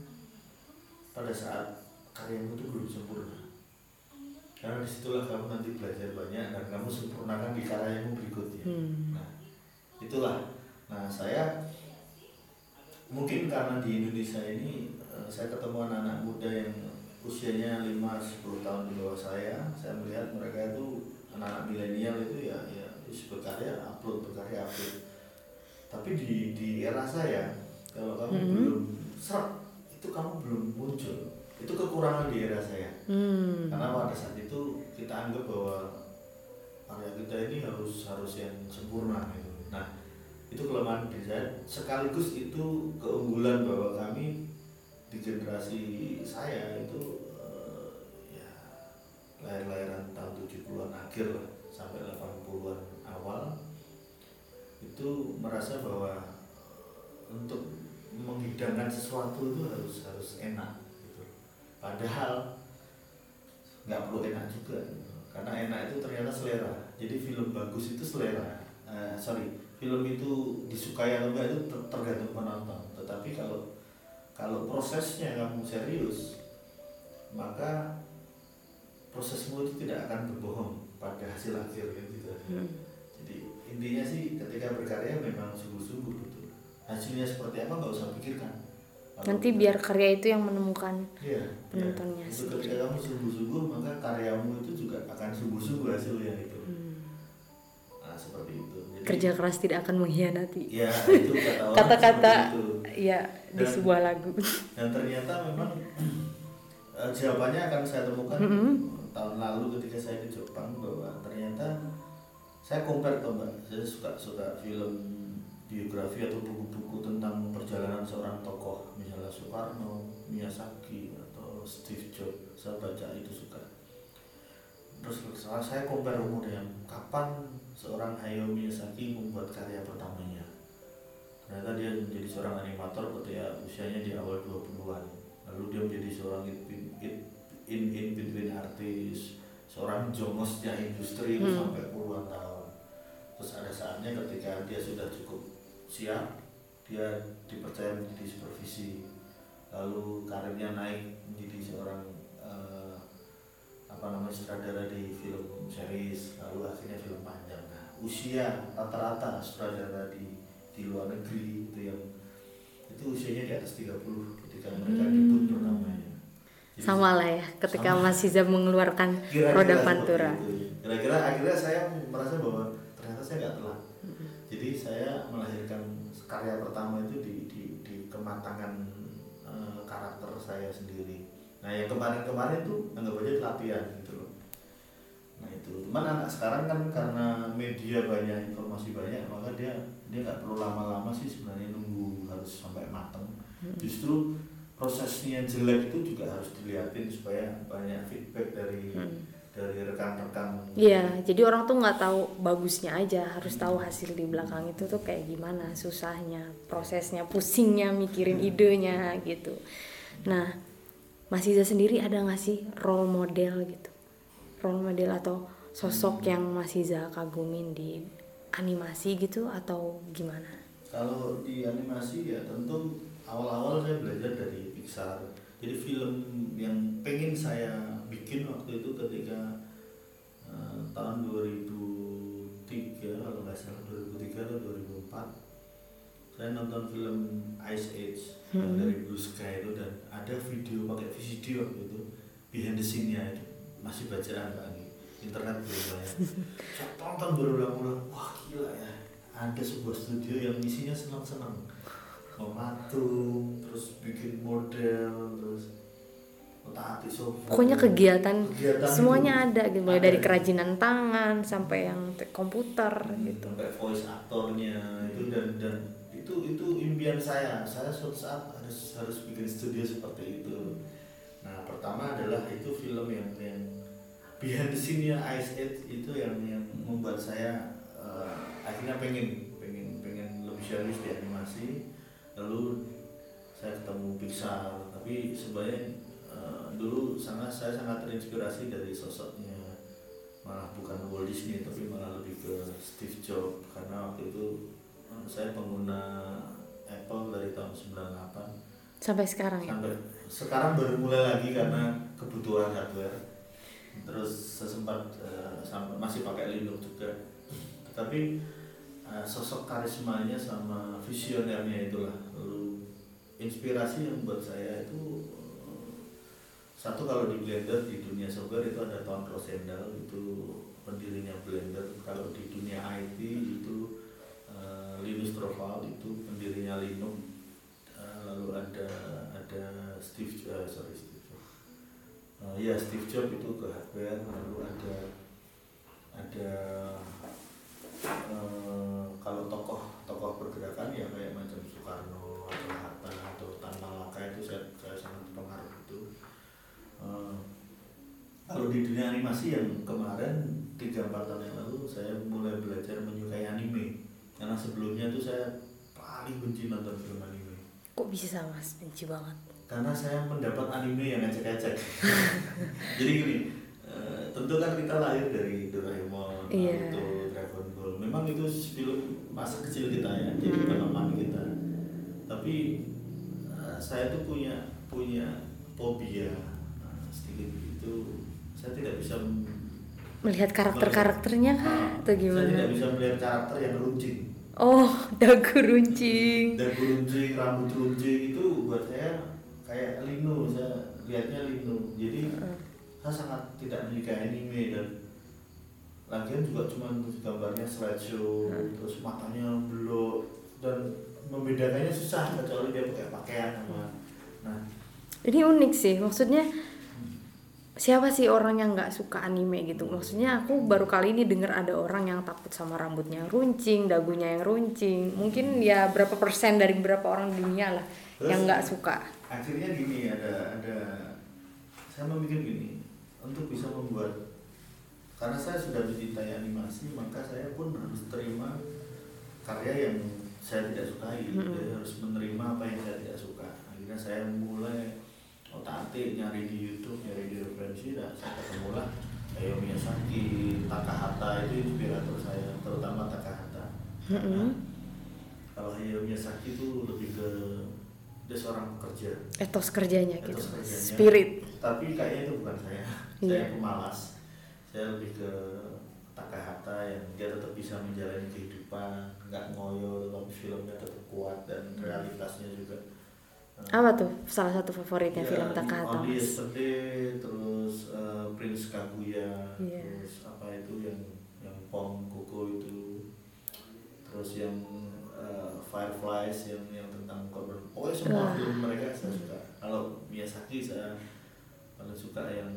pada saat karyamu itu belum sempurna karena di situlah kamu nanti belajar banyak dan kamu sempurnakan di karyamu berikutnya Hmm. nah itulah nah saya mungkin karena di Indonesia ini eh, saya ketemu anak-anak muda yang usianya 5-10 tahun di bawah saya saya melihat mereka itu anak-anak milenial itu ya ya berkarya upload berkarya upload tapi di di era saya kalau kamu Mhm. belum serak itu kamu belum muncul itu kekurangan di era saya Hmm. karena pada saat itu kita anggap bahwa karya kita ini harus harus yang sempurna gitu. Nah itu kelemahan saya sekaligus itu keunggulan bahwa kami di generasi saya itu eh, ya lahir-lahiran tahun 70-an akhir lah sampai 80-an awal itu merasa bahwa eh, untuk menghidangkan sesuatu itu harus harus enak gitu. Padahal nggak perlu enak juga gitu. karena enak itu ternyata selera jadi film bagus itu selera Eh, sorry film itu disukai atau enggak itu tergantung penonton. Tetapi kalau kalau prosesnya kamu serius maka prosesmu itu tidak akan berbohong pada hasil akhir kan gitu. Hmm. jadi intinya sih ketika berkarya memang sungguh-sungguh gitu hasilnya seperti apa nggak usah pikirkan. Nanti biar karya itu yang menemukan ya, penontonnya ya. itu ketika kamu sungguh-sungguh maka karyamu itu juga akan sungguh-sungguh hasilnya itu hmm. nah seperti itu kerja keras tidak akan mengkhianati. Ya itu kata-kata ya di sebuah lagu. dan ternyata memang uh, jawabannya akan saya temukan mm -hmm. tahun lalu ketika saya di Jepang bahwa ternyata saya compare tuh mbak. Saya suka suka film biografi atau buku-buku tentang perjalanan seorang tokoh misalnya Soekarno, Miyazaki atau Steve Jobs. Saya baca itu suka. Terus saya compare umurnya. Kapan seorang Hayao Miyazaki membuat karya pertamanya. Ternyata dia menjadi seorang animator ketika usianya di awal 20-an lalu dia menjadi seorang in, in, in, in between artis seorang jongosnya industri hmm. sampai puluhan tahun. Terus ada saatnya ketika dia sudah cukup siap dia dipercaya menjadi supervisi. Lalu karirnya naik menjadi seorang uh, apa namanya sutradara di film series lalu akhirnya film panjang usia rata-rata sutradara di di luar negeri itu yang itu usianya di atas 30 ketika mereka hmm. debut pertamanya. Jadi, sama lah ya ketika sama. Mas Iza mengeluarkan kira -kira roda pantura. kira-kira akhirnya saya merasa bahwa ternyata saya nggak telat. Jadi saya melahirkan karya pertama itu di di, di kematangan uh, karakter saya sendiri. Nah yang kemarin-kemarin tuh anggap aja latihan nah itu. Cuman anak sekarang kan karena media banyak informasi banyak maka dia dia nggak perlu lama-lama sih sebenarnya nunggu harus sampai mateng. Hmm. justru prosesnya jelek itu juga harus dilihatin supaya banyak feedback dari hmm. dari rekan-rekan. Iya jadi orang tuh nggak tahu bagusnya aja harus tahu hasil di belakang itu tuh kayak gimana susahnya prosesnya pusingnya mikirin idenya gitu. Nah Mas Iza sendiri ada nggak sih role model gitu role model atau sosok yang Mas Iza kagumin di animasi gitu atau gimana? Kalau di animasi ya tentu awal-awal saya belajar dari Pixar. Jadi film yang pengen saya bikin waktu itu ketika uh, tahun 2003 kalau nggak salah 2003 atau 2004 saya nonton film Ice Age hmm. dari Blue Sky itu dan ada video pakai VCD waktu itu behind the scene-nya itu masih bacaan lagi internet belum banyak saya tonton berulang-ulang. Wah gila ya. Ada sebuah studio yang isinya senang-senang. Mematung terus bikin model terus pokoknya kegiatan, kegiatan semuanya itu. ada gitu. Mulai dari kerajinan tangan sampai yang komputer hmm, gitu. sampai voice aktornya itu dan dan itu itu impian saya. Saya suatu saat harus harus bikin studio seperti itu pertama adalah itu film yang yang behind the scene nya Ice Age itu yang yang membuat saya uh, akhirnya pengen pengen pengen lebih serius di animasi. Lalu saya ketemu Pixar. Tapi sebenarnya dulu sangat saya sangat terinspirasi dari sosoknya. Malah bukan Walt Disney tapi malah lebih ke Steve Jobs. Karena waktu itu eh, saya pengguna Apple dari tahun 98 sampai sekarang ya? Sampai sekarang baru mulai lagi karena kebutuhan hardware. Terus sesempat uh, masih pakai Linux juga. Tetapi uh, sosok karismanya sama visionernya itulah. Lalu inspirasi yang buat saya itu satu kalau di Blender di dunia software itu ada Tom Rosendal itu pendirinya Blender. Kalau di dunia IT itu uh, Linus Torvald itu pendirinya Linux. Uh, lalu ada ada Steve uh, sorry Steve uh, ya Steve Jobs itu ke hardware lalu ada ada uh, kalau tokoh tokoh pergerakan ya kayak macam Soekarno atau Hatta atau Tan Malaka itu saya, saya sangat terpengaruh uh, kalau di dunia animasi yang kemarin tiga empat tahun yang lalu saya mulai belajar menyukai anime. Karena sebelumnya tuh saya paling benci nonton film anime. Kok bisa mas? Benci banget karena saya mendapat anime yang ecek-ecek jadi gini uh, tentu kan kita lahir dari Doraemon, yeah. Naruto, Dragon Ball memang itu film masa kecil kita ya jadi Hmm. pengalaman kita tapi eh, saya tuh punya punya fobia Nah, sedikit itu saya tidak bisa Melihat karakter-karakternya kah Ah, atau saya gimana? tidak bisa melihat karakter yang runcing Oh, dagu runcing. dan runcing rambut runcing itu buat saya kayak lino saya lihatnya lino jadi Hmm. saya sangat tidak menyukai anime dan lagian juga cuma gambarnya slideshow Hmm. terus matanya belok dan membedakannya susah kecuali dia pakai pakaian sama nah Ini unik sih, maksudnya siapa sih orang yang nggak suka anime gitu? Maksudnya aku baru kali ini dengar ada orang yang takut sama rambutnya yang runcing, dagunya yang runcing. Mungkin ya berapa persen dari berapa orang di dunia lah yang nggak suka. Akhirnya gini ada ada saya memikir gini untuk bisa membuat karena saya sudah mencintai animasi maka saya pun harus terima karya yang saya tidak sukai Mm-mm. Jadi harus menerima apa yang saya tidak suka akhirnya saya mulai otak atik nyari di YouTube nyari di referensi dan saya ketemulah Hayao Miyazaki Takahata itu inspirator saya terutama Takahata Karena Mm-mm. kalau Hayao Miyazaki itu lebih ke dia seorang pekerja Etos kerjanya gitu, Etos kerjanya. spirit. tapi kayaknya itu bukan saya Iya. saya pemalas saya lebih ke Takahata yang dia tetap bisa menjalani kehidupan nggak ngoyo tapi filmnya tetap kuat dan realitasnya juga eh, Apa tuh salah satu favoritnya ya, film Takahata? Only? Yesterday terus eh, Prince Kaguya Iya. terus apa itu yang yang Pom Koko itu terus yang eh, Fireflies yang yang tentang korban pokoknya semua Wah. film mereka saya suka. Kalau Miyazaki saya paling suka yang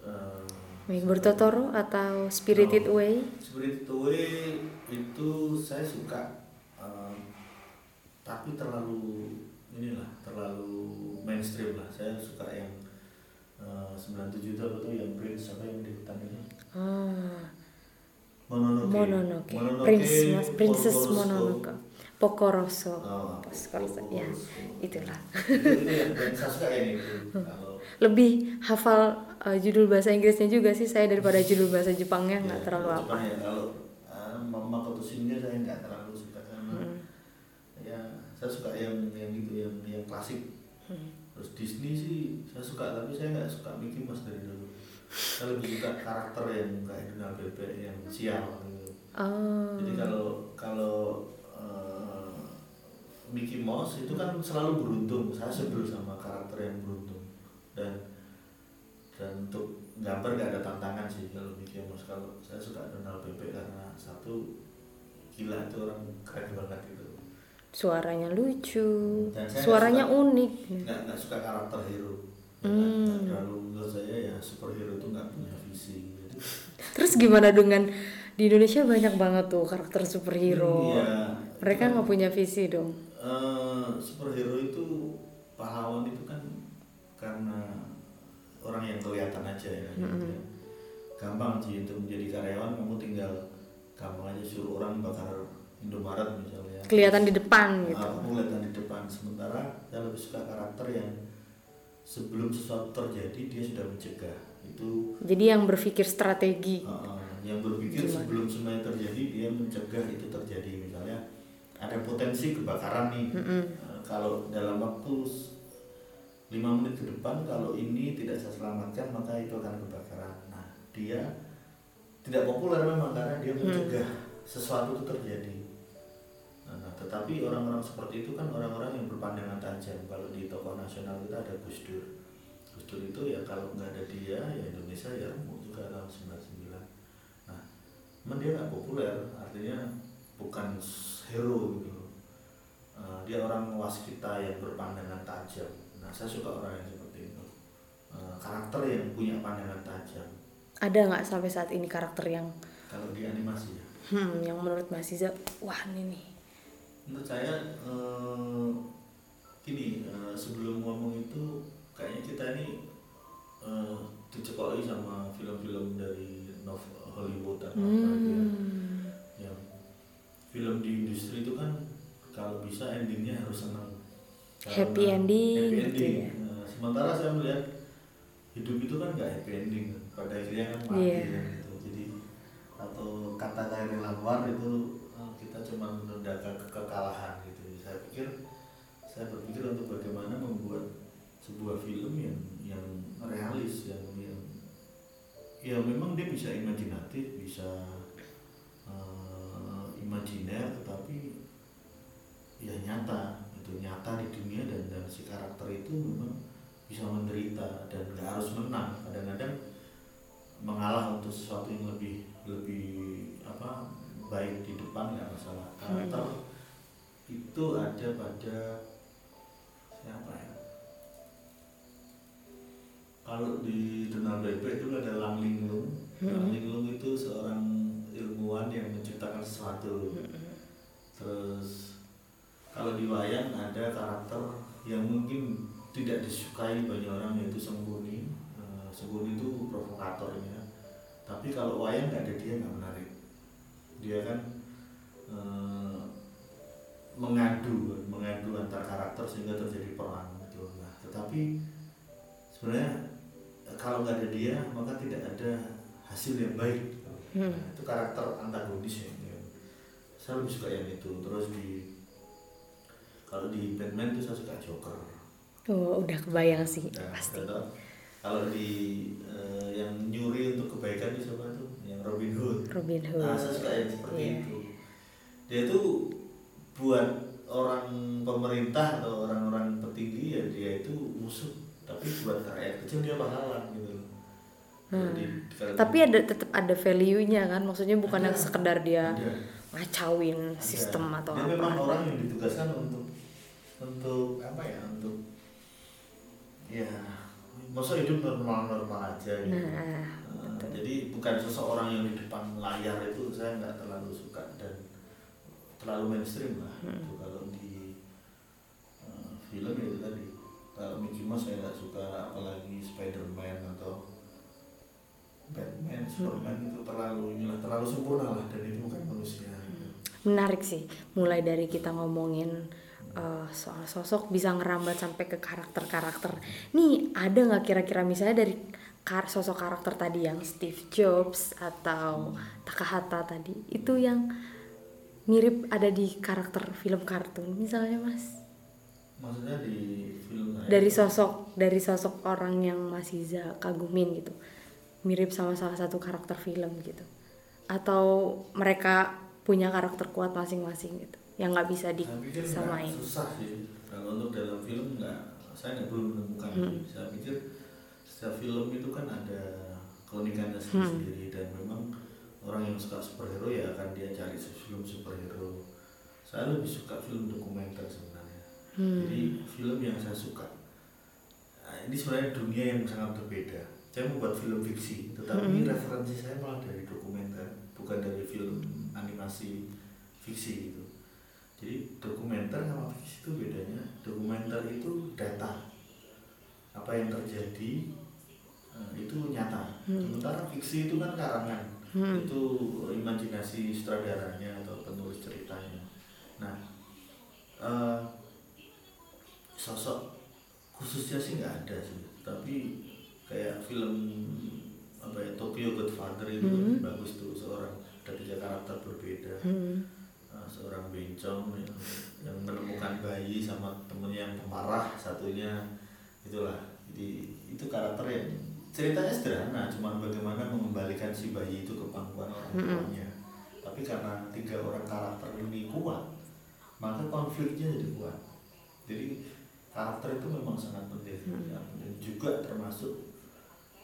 eh, Neighbor Totoro atau Spirited Oh. Away? Spirit Away itu saya suka eh, tapi terlalu inilah terlalu mainstream lah. Saya suka yang eh, 97 itu apa tuh yang Prince apa yang di hutan ini Ah, Mononoke. Mononoke, Prince, Mas, Princess. Mononoke, Pokoroso, Oh, Pokoroso, ya itulah. itu, itu yang, yang saya suka yang itu kalau Lebih hafal uh, judul bahasa Inggrisnya juga sih saya daripada judul bahasa Jepangnya nggak ya, terlalu apa. Jepang ya kalau ah, Mama Kotoshimnya saya nggak terlalu suka karena Hmm. ya saya suka yang yang gitu yang yang klasik Hmm. terus Disney sih saya suka tapi saya nggak suka Mickey Mouse dari dulu saya lebih suka karakter yang kayak Donald Bebek yang sial gitu. Oh, jadi kalau kalau Mickey Mouse itu kan selalu beruntung saya sebel sama karakter yang beruntung dan dan untuk gambar gak ada tantangan sih kalau Mickey Mouse kalau saya suka Donald Bebek karena satu gila itu orang keren banget gitu suaranya lucu, Dan suaranya suka- unik. nggak nggak suka karakter hero Ya, Hmm. nggak terlalu menurut saya ya superhero itu nggak punya visi jadi Terus gimana dengan di Indonesia banyak banget tuh karakter superhero. Iya, Mereka kan, nggak punya visi dong. Eh, superhero itu pahlawan itu kan karena orang yang kelihatan aja ya Mm-mm. Ya. gampang sih untuk menjadi karyawan kamu tinggal gampang aja suruh orang bakar Indomaret misalnya Kelihatan di depan gitu. Ah, kamu kelihatan di depan sementara saya lebih suka karakter yang sebelum sesuatu terjadi dia sudah mencegah itu Jadi yang berpikir strategi. uh, yang berpikir Gimana? sebelum semuanya terjadi dia mencegah itu terjadi ada potensi kebakaran nih. Mm-mm. Uh, kalau dalam waktu lima menit ke depan kalau ini tidak saya selamatkan maka itu akan kebakaran. Nah dia tidak populer memang karena dia mencegah sesuatu itu terjadi. Nah, tetapi orang-orang seperti itu kan orang-orang yang berpandangan tajam. Kalau di tokoh nasional kita ada Gus Dur. Gus Dur itu ya kalau nggak ada dia ya Indonesia ya remuk juga tahun 99 nah cuman dia nggak populer artinya bukan hero gitu Uh, dia orang waskita yang berpandangan tajam. Nah saya suka orang yang seperti itu. Uh, karakter yang punya pandangan tajam. Ada nggak sampai saat ini karakter yang kalau di animasi ya? Hmm, yang menurut Mas Iza, wah ini nih. menurut saya eh, gini eh, sebelum ngomong itu kayaknya kita ini eh, dicekoi sama film-film dari novel Hollywood atau apa gitu ya. Film di industri itu kan kalau bisa endingnya harus senang Happy ending happy gitu ending. ya. Nah, sementara saya melihat hidup itu kan nggak happy ending pada akhirnya kan mati Iya. kan gitu jadi atau kata Khairil Anwar itu uh, kita cuma menunda ke kekalahan gitu saya pikir saya berpikir untuk bagaimana membuat sebuah film yang yang realis yang yang ya memang dia bisa imajinatif bisa imajiner tetapi ya nyata itu nyata di dunia dan dan si karakter itu memang bisa menderita dan nggak harus menang kadang-kadang mengalah untuk sesuatu yang lebih lebih apa baik di depan nggak masalah karakter hmm. itu ada pada siapa ya kalau di Donald Bebe itu ada Lang Linglung hmm. Lang Linglung itu seorang ilmuwan yang menciptakan sesuatu. Terus kalau di wayang ada karakter yang mungkin tidak disukai banyak orang yaitu Sembuni. Uh, Sembuni itu provokatornya. Tapi kalau wayang nggak ada dia nggak menarik. Dia kan uh, mengadu mengadu antar karakter sehingga terjadi perang gitu. Nah tetapi sebenarnya kalau nggak ada dia maka tidak ada hasil yang baik. Hmm. nah, itu karakter antagonis ya saya lebih suka yang itu. Terus di kalau di Batman itu saya suka Joker. Oh udah kebayang sih nah, pasti. kalau di uh, yang nyuri untuk kebaikan itu siapa tuh? Yang Robin Hood. Robin Hood. nah saya suka yang seperti yeah. itu. Dia tuh buat orang pemerintah atau orang-orang petinggi ya dia itu musuh. Tapi buat rakyat kecil dia pahlawan gitu Hmm. Jadi, tapi ada tetap ada value-nya kan maksudnya bukan ada, yang sekedar dia ada. ngacauin ada. sistem atau dia apa memang orang yang ditugaskan untuk untuk apa ya untuk ya masa hidup normal-normal aja gitu. Nah, uh, jadi bukan seseorang yang di depan layar itu saya nggak terlalu suka dan terlalu mainstream lah. Hmm. Gitu. Kalau di uh, film ya itu tadi kalau Mickey Mouse saya nggak suka apalagi Spider-Man atau Batman, Superman itu terlalu inilah terlalu sempurna lah dan itu bukan manusia. Menarik sih, mulai dari kita ngomongin uh, soal sosok bisa ngerambat sampai ke karakter-karakter. Nih ada nggak kira-kira misalnya dari kar sosok karakter tadi yang Steve Jobs atau Takahata tadi itu yang mirip ada di karakter film kartun misalnya mas? Maksudnya di film dari sosok dari sosok orang yang masih kagumin gitu mirip sama salah satu karakter film gitu atau mereka punya karakter kuat masing-masing gitu yang nggak bisa disamain. Susah sih kalau untuk dalam film nggak, saya nggak belum menemukan. Hmm. Saya pikir setiap film itu kan ada keunikannya hmm. sendiri hmm. dan memang orang yang suka superhero ya akan dia cari film superhero. Saya lebih suka film dokumenter sebenarnya. Hmm. Jadi film yang saya suka. Nah, ini sebenarnya dunia yang sangat berbeda. Saya membuat film fiksi, tetapi hmm. referensi saya malah dari dokumenter, bukan dari film animasi fiksi gitu jadi dokumenter sama fiksi itu bedanya dokumenter itu data apa yang terjadi uh, itu nyata hmm. sementara fiksi itu kan karangan hmm. itu imajinasi sutradaranya atau penulis ceritanya nah uh, sosok khususnya sih nggak ada sih tapi kayak film apa ya Tokyo Godfather itu hmm. bagus tuh seorang ada tiga karakter berbeda hmm seorang bencong yang, yang menemukan bayi sama temennya yang pemarah satunya itulah jadi itu karakter yang ceritanya sederhana cuma bagaimana mengembalikan si bayi itu ke pangkuan orang tuanya mm -hmm. tapi karena tiga orang karakter ini kuat maka konfliknya jadi kuat jadi karakter itu memang sangat penting mm -hmm. dan juga termasuk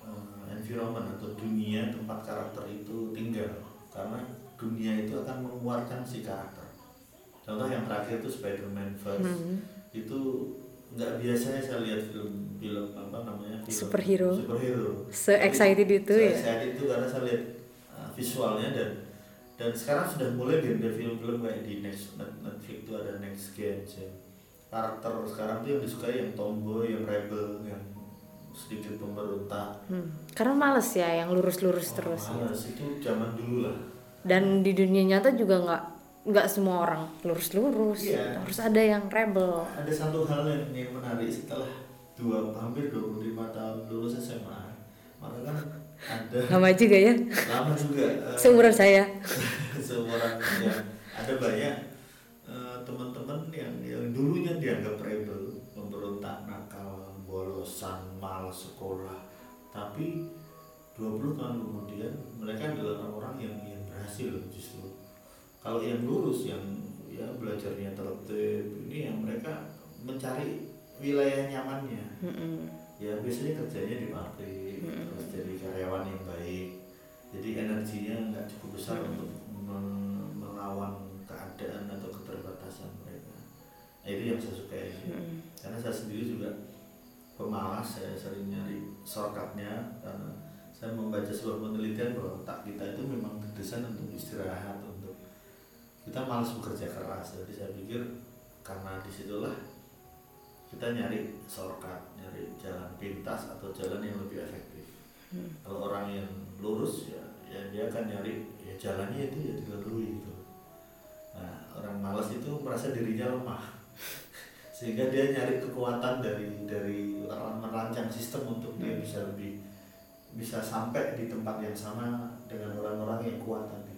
uh, environment atau dunia tempat karakter itu tinggal. Karena dunia itu akan mengeluarkan si karakter. Contoh yang terakhir itu Spider-Man First hmm. itu nggak biasanya saya lihat film film apa namanya film superhero. superhero. Se excited itu ya? excited itu karena saya lihat uh, visualnya dan dan sekarang sudah mulai genre film-film kayak di next Netflix itu ada next gen ya. karakter sekarang tuh yang disukai yang tomboy yang rebel yang sedikit pemberontak. Hmm. karena males ya yang lurus-lurus oh, terus males. Ya. itu zaman dulu lah. Dan di dunia nyata juga nggak nggak semua orang lurus-lurus iya. harus ada yang rebel. Ada satu hal yang, yang menarik setelah dua hampir 25 tahun lulus SMA maka kan ada lama juga ya? Lama juga eh, seumuran saya. Seumuran ya. Ada banyak eh, teman-teman yang yang dulunya dianggap rebel bolosan malas sekolah tapi 20 tahun kemudian mereka adalah orang-orang yang yang berhasil justru kalau yang lurus yang ya belajarnya tertib ini yang mereka mencari wilayah nyamannya Mm-mm. ya biasanya kerjanya di pabrik Mm-mm. terus jadi karyawan yang baik jadi energinya nggak cukup besar Mm-mm. untuk men- melawan keadaan atau keterbatasan mereka nah, itu yang saya sukai Mm-mm. karena saya sendiri juga pemalas saya sering nyari shortcutnya karena saya membaca sebuah penelitian bahwa otak kita itu memang didesain untuk istirahat untuk kita malas bekerja keras. Jadi saya pikir karena di situlah kita nyari shortcut nyari jalan pintas atau jalan yang lebih efektif. Hmm. kalau orang yang lurus ya, ya dia akan nyari ya jalannya itu ya dilalui gitu. Nah orang malas itu merasa dirinya lemah sehingga dia nyari kekuatan dari dari merancang sistem untuk dia bisa lebih bisa sampai di tempat yang sama dengan orang-orang yang kuat tadi.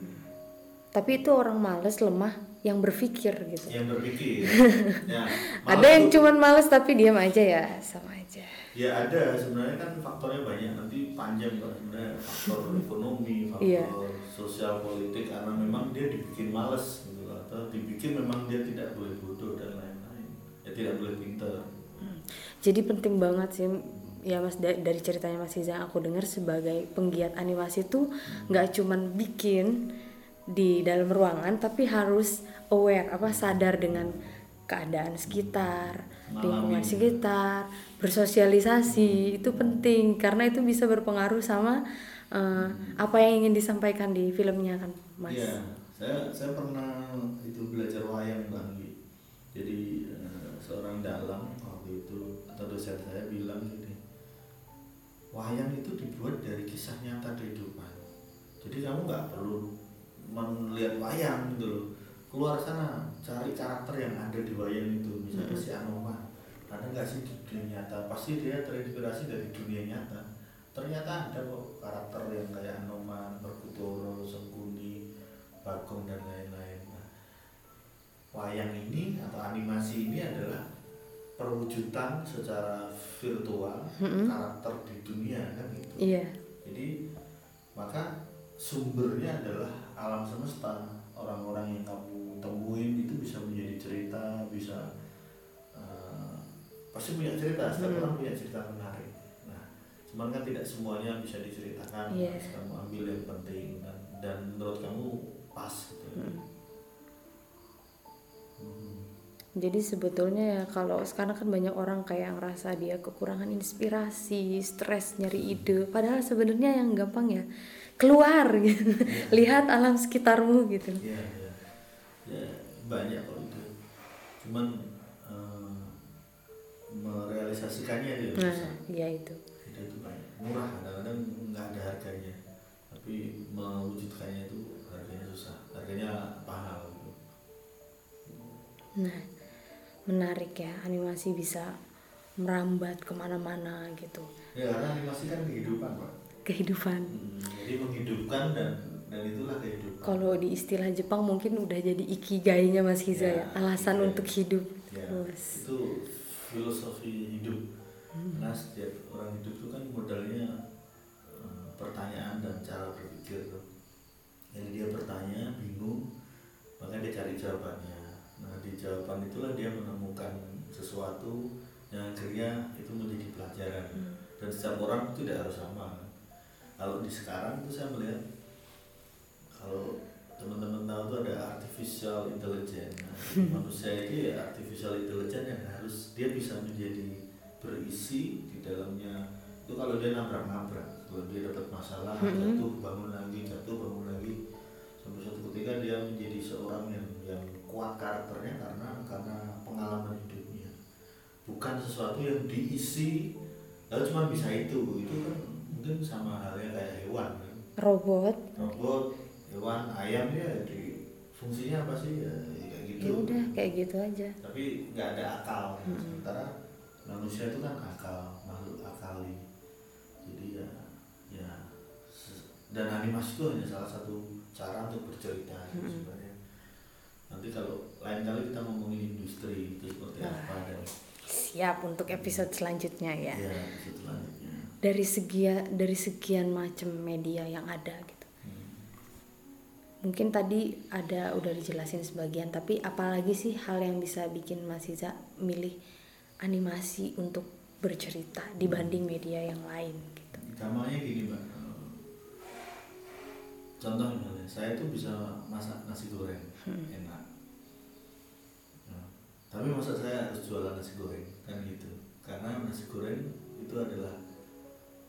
Tapi itu orang males lemah yang berpikir gitu. Yang berpikir. Ya, ada yang tuh- cuman males tapi diam aja ya sama aja. Ya ada. Sebenarnya kan faktornya banyak. Nanti panjang Pak. sebenarnya. Faktor ekonomi faktor Iya. sosial politik. Karena memang dia dibikin males gitu. Atau dibikin memang dia tidak boleh tidak boleh pinter. Jadi penting banget sih ya mas da- dari ceritanya mas Iza aku dengar sebagai penggiat animasi tuh nggak cuman bikin di dalam ruangan tapi harus aware apa sadar dengan keadaan sekitar lingkungan sekitar bersosialisasi itu penting. Karena itu bisa berpengaruh sama eh, apa yang ingin disampaikan di filmnya kan mas? Iya, saya saya pernah itu belajar wayang bang. Jadi eh, seorang dalang waktu itu atau dosen saya bilang gini, wayang itu dibuat dari kisah nyata kehidupan. Jadi kamu nggak perlu melihat wayang gitu loh. Keluar sana cari karakter yang ada di wayang itu, misalnya si Anoman. Ada nggak sih di dunia nyata? Pasti dia terinspirasi dari dunia nyata. Ternyata ada kok karakter yang kayak Anoman, Berkutoro, Sengkuni, Bagong dan lain-lain. Wayang ini atau animasi ini adalah perwujudan secara virtual Mm-mm. karakter di dunia kan gitu. iya Jadi maka sumbernya adalah alam semesta. Orang-orang yang kamu temuin itu bisa menjadi cerita, bisa eh, pasti punya cerita. Setiap Hmm. orang punya cerita menarik. Nah, cuman kan tidak semuanya bisa diceritakan. Harus kamu ambil yang penting dan, dan menurut kamu pas gitu. Hmm. Jadi sebetulnya ya kalau sekarang kan banyak orang kayak ngerasa dia kekurangan inspirasi, stres nyari ide. Padahal sebenarnya yang gampang ya keluar gitu. Lihat alam sekitarmu gitu. Iya, iya. Ya, banyak kok itu. Cuman eh, merealisasikannya itu yang Nah, susah. iya itu. Itu itu banyak. Murah kadang-kadang nggak ada harganya. Tapi mewujudkannya itu harganya susah. Harganya mahal gitu. Nah, menarik ya animasi bisa merambat ke mana-mana gitu. Ya karena animasi kan kehidupan, Pak. Kehidupan. Hmm, jadi menghidupkan dan dan itulah kehidupan. Kalau di istilah Jepang mungkin udah jadi ikigainya Mas Hiza ya, Ya, alasan ikigai. untuk hidup. ya, itu filosofi hidup nah setiap orang hidup itu kan modalnya eh, pertanyaan dan cara berpikir tuh. jadi dia bertanya bingung maka dia cari jawabannya di jawaban itulah dia menemukan sesuatu yang akhirnya itu menjadi pelajaran. Dan setiap orang itu tidak harus sama. Kalau di sekarang itu saya melihat kalau teman-teman tahu tuh ada artificial intelligence. Nah, manusia itu ya artificial intelligence yang harus dia bisa menjadi berisi di dalamnya. Itu kalau dia nabrak-nabrak kalau dia dapat masalah Mhm. jatuh bangun lagi jatuh bangun lagi. Sampai suatu ketika dia menjadi seorang yang kuat karakternya karena karena pengalaman hidupnya bukan sesuatu yang diisi lalu cuma bisa itu itu kan mungkin sama halnya kayak hewan kan Robot. robot hewan ayam ya di fungsinya apa sih ya, kayak gitu Ya udah kayak gitu aja. tapi nggak ada akal Mm-mm. sementara manusia itu kan akal makhluk akali jadi ya ya dan animasi itu hanya salah satu cara untuk bercerita Hmm. sebenarnya nanti kalau lain kali kita ngomongin industri itu seperti Nah. apa dan siap untuk episode selanjutnya ya. Ya episode selanjutnya. Dari segia dari sekian macam media yang ada gitu. Hmm. mungkin tadi ada udah dijelasin sebagian tapi apalagi sih hal yang bisa bikin Mas Iza milih animasi untuk bercerita dibanding media yang lain gitu? Gampangnya gini mbak. Contoh misalnya saya tuh bisa masak nasi goreng. Hmm. enak tapi masa saya harus jualan nasi goreng kan gitu. Karena nasi goreng itu adalah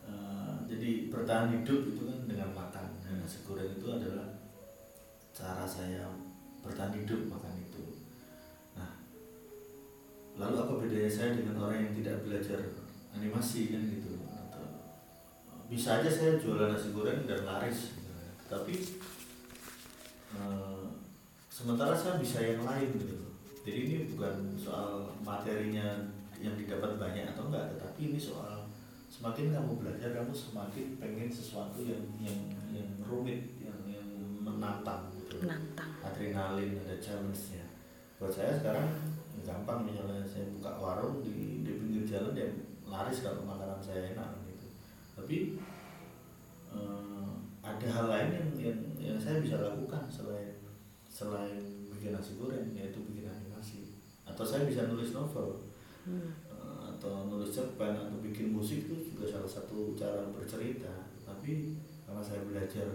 eh, jadi bertahan hidup itu kan dengan makan. Dan nasi goreng itu adalah cara saya bertahan hidup makan itu. Nah lalu apa bedanya saya dengan orang yang tidak belajar animasi kan gitu? Atau bisa aja saya jualan nasi goreng dan laris gitu. tapi eh, sementara saya bisa yang lain gitu jadi ini bukan soal materinya yang didapat banyak atau enggak tetapi ini soal semakin kamu belajar kamu semakin pengen sesuatu yang yang yang rumit yang yang menantang gitu. Menantang. Adrenalin ada challenge-nya. Buat saya sekarang gampang misalnya saya buka warung di di pinggir jalan ya laris kalau makanan saya enak gitu. Tapi eh, ada hal lain yang, yang yang saya bisa lakukan selain selain bikin nasi goreng yaitu bikin atau saya bisa nulis novel. Hmm. eh, atau nulis cerpen atau bikin musik itu juga salah satu cara bercerita. Tapi karena saya belajar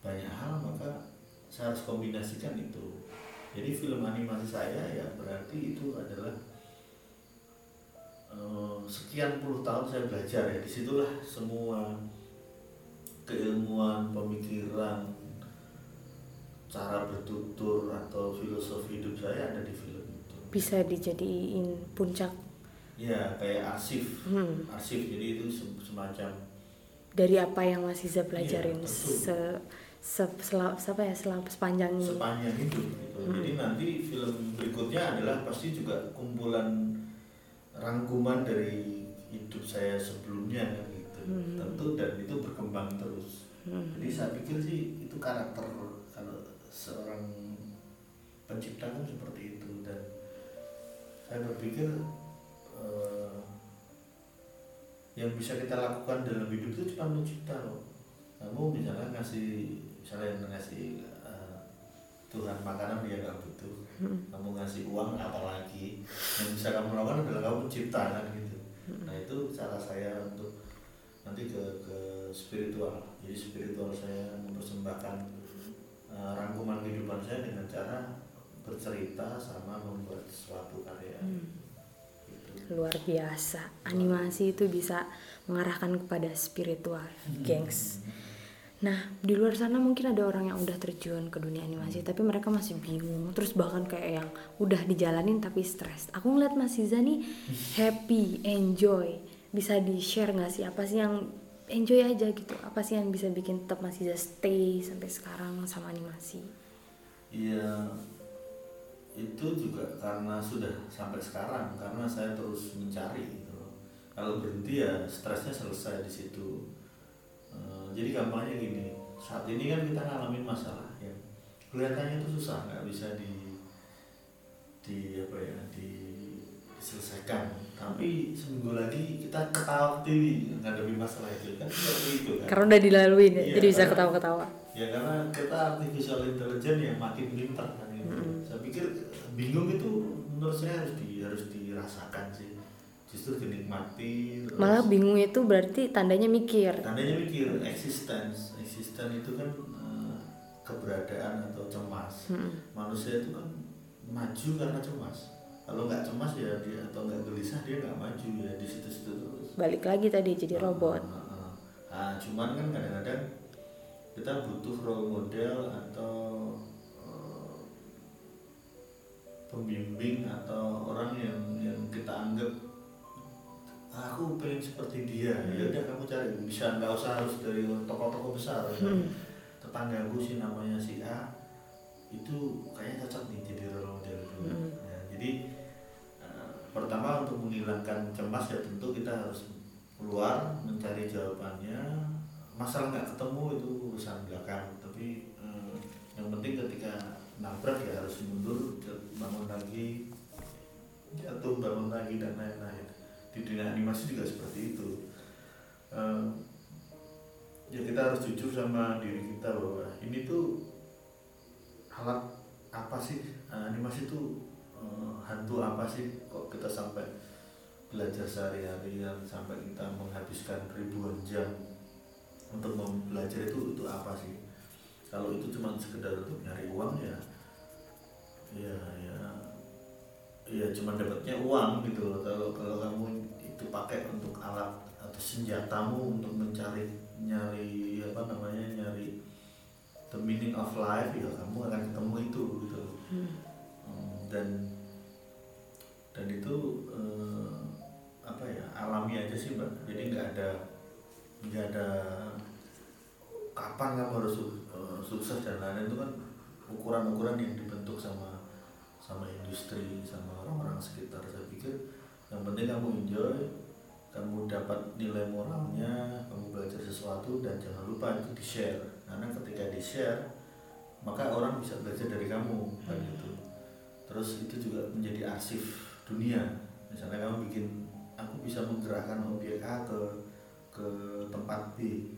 banyak hal maka saya harus kombinasikan itu. Jadi film animasi saya ya berarti itu adalah eh, sekian puluh tahun saya belajar ya. Di situlah semua keilmuan pemikiran cara bertutur atau filosofi hidup saya ada di film bisa dijadiin puncak ya kayak arsip hmm, arsip jadi itu se- semacam dari apa yang Mas Iza pelajarin betul. se, se, sela- apa ya selama sepanjang ini sepanjang hidup gitu. Hmm. Jadi nanti film berikutnya adalah pasti juga kumpulan rangkuman dari hidup saya sebelumnya kan gitu. Hmm. Tentu dan itu berkembang terus. Hmm. Jadi saya pikir sih itu karakter kalau seorang pencipta kan seperti itu dan saya berpikir eh, yang bisa kita lakukan dalam hidup itu cuma mencipta loh. Kamu misalnya ngasih misalnya ngasih eh, Tuhan makanan dia nggak butuh. Hmm. Kamu ngasih uang apalagi yang bisa kamu lakukan adalah kamu mencipta kan gitu. Nah itu cara saya untuk nanti ke ke spiritual. Jadi spiritual saya mempersembahkan eh, rangkuman kehidupan saya dengan cara bercerita sama membuat suatu karya. Hmm. Gitu. luar biasa. Animasi itu bisa mengarahkan kepada spiritual gengs. Nah di luar sana mungkin ada orang yang udah terjun ke dunia animasi tapi mereka masih bingung. Terus bahkan kayak yang udah dijalanin tapi stres. Aku ngeliat Mas Iza nih happy enjoy. Bisa di share nggak sih? Apa sih yang enjoy aja gitu? Apa sih yang bisa bikin tetap Mas Iza stay sampai sekarang sama animasi? Iya itu juga karena sudah sampai sekarang karena saya terus mencari gitu loh. Kalau berhenti ya stresnya selesai di situ. Eh, jadi gampangnya gini, saat ini kan kita ngalamin masalah yang kelihatannya itu susah nggak bisa di di apa ya di diselesaikan. Tapi seminggu lagi kita ketawa ketiwi ngadepi masalah itu kan seperti itu kan. karena udah dilaluin ya jadi bisa ketawa-ketawa Ya karena kita artificial intelligence yang makin pintar kan gitu. Mm-mm. Saya pikir bingung itu menurut saya harus di harus dirasakan sih. Justru dinikmati. terus malah bingung itu berarti tandanya mikir Tandanya mikir existence, existence itu kan eh, keberadaan atau cemas. Hmm. Manusia itu kan maju karena cemas. Kalau nggak cemas ya dia atau nggak gelisah dia nggak maju ya di situ-situ terus. balik lagi tadi jadi robot Ah, ah, ah. Ah, cuman kan kadang-kadang kita butuh role model atau pembimbing atau orang yang yang kita anggap "Ah, aku pengen seperti dia ya udah kamu cari bisa nggak usah harus dari tokoh-tokoh besar ya. Hmm. tetanggaku sih namanya si A itu kayaknya cocok nih jadi role model. Hmm. Ya, jadi eh, pertama untuk menghilangkan cemas ya tentu kita harus keluar mencari jawabannya masalah nggak ketemu itu urusan belakang tapi uh, yang penting ketika nabrak ya harus mundur bangun lagi jatuh bangun lagi dan lain-lain. Di dunia animasi juga seperti itu. Uh, ya kita harus jujur sama diri kita bahwa ini tuh alat apa sih? Animasi tuh uh, hantu apa sih? Kok kita sampai belajar sehari-hari dan sampai kita menghabiskan ribuan jam untuk belajar itu itu apa sih? Kalau itu cuma sekedar untuk nyari uang ya ya ya ya cuma dapatnya uang gitu loh kalau kalau kamu itu pakai untuk alat atau senjatamu untuk mencari nyari apa namanya nyari the meaning of life ya kamu akan ketemu itu gitu hmm. hmm. dan dan itu eh, apa ya alami aja sih mbak jadi nggak ada nggak ada kapan kamu harus uh, sukses dan lain-lain itu kan ukuran-ukuran yang dibentuk sama sama industri sama orang-orang sekitar. Saya pikir yang penting kamu enjoy kamu dapat nilai moralnya kamu belajar sesuatu dan jangan lupa itu di share karena ketika di share maka orang bisa belajar dari kamu kan gitu. Terus itu juga menjadi arsip dunia. Misalnya kamu bikin aku bisa menggerakkan objek A ke ke tempat B.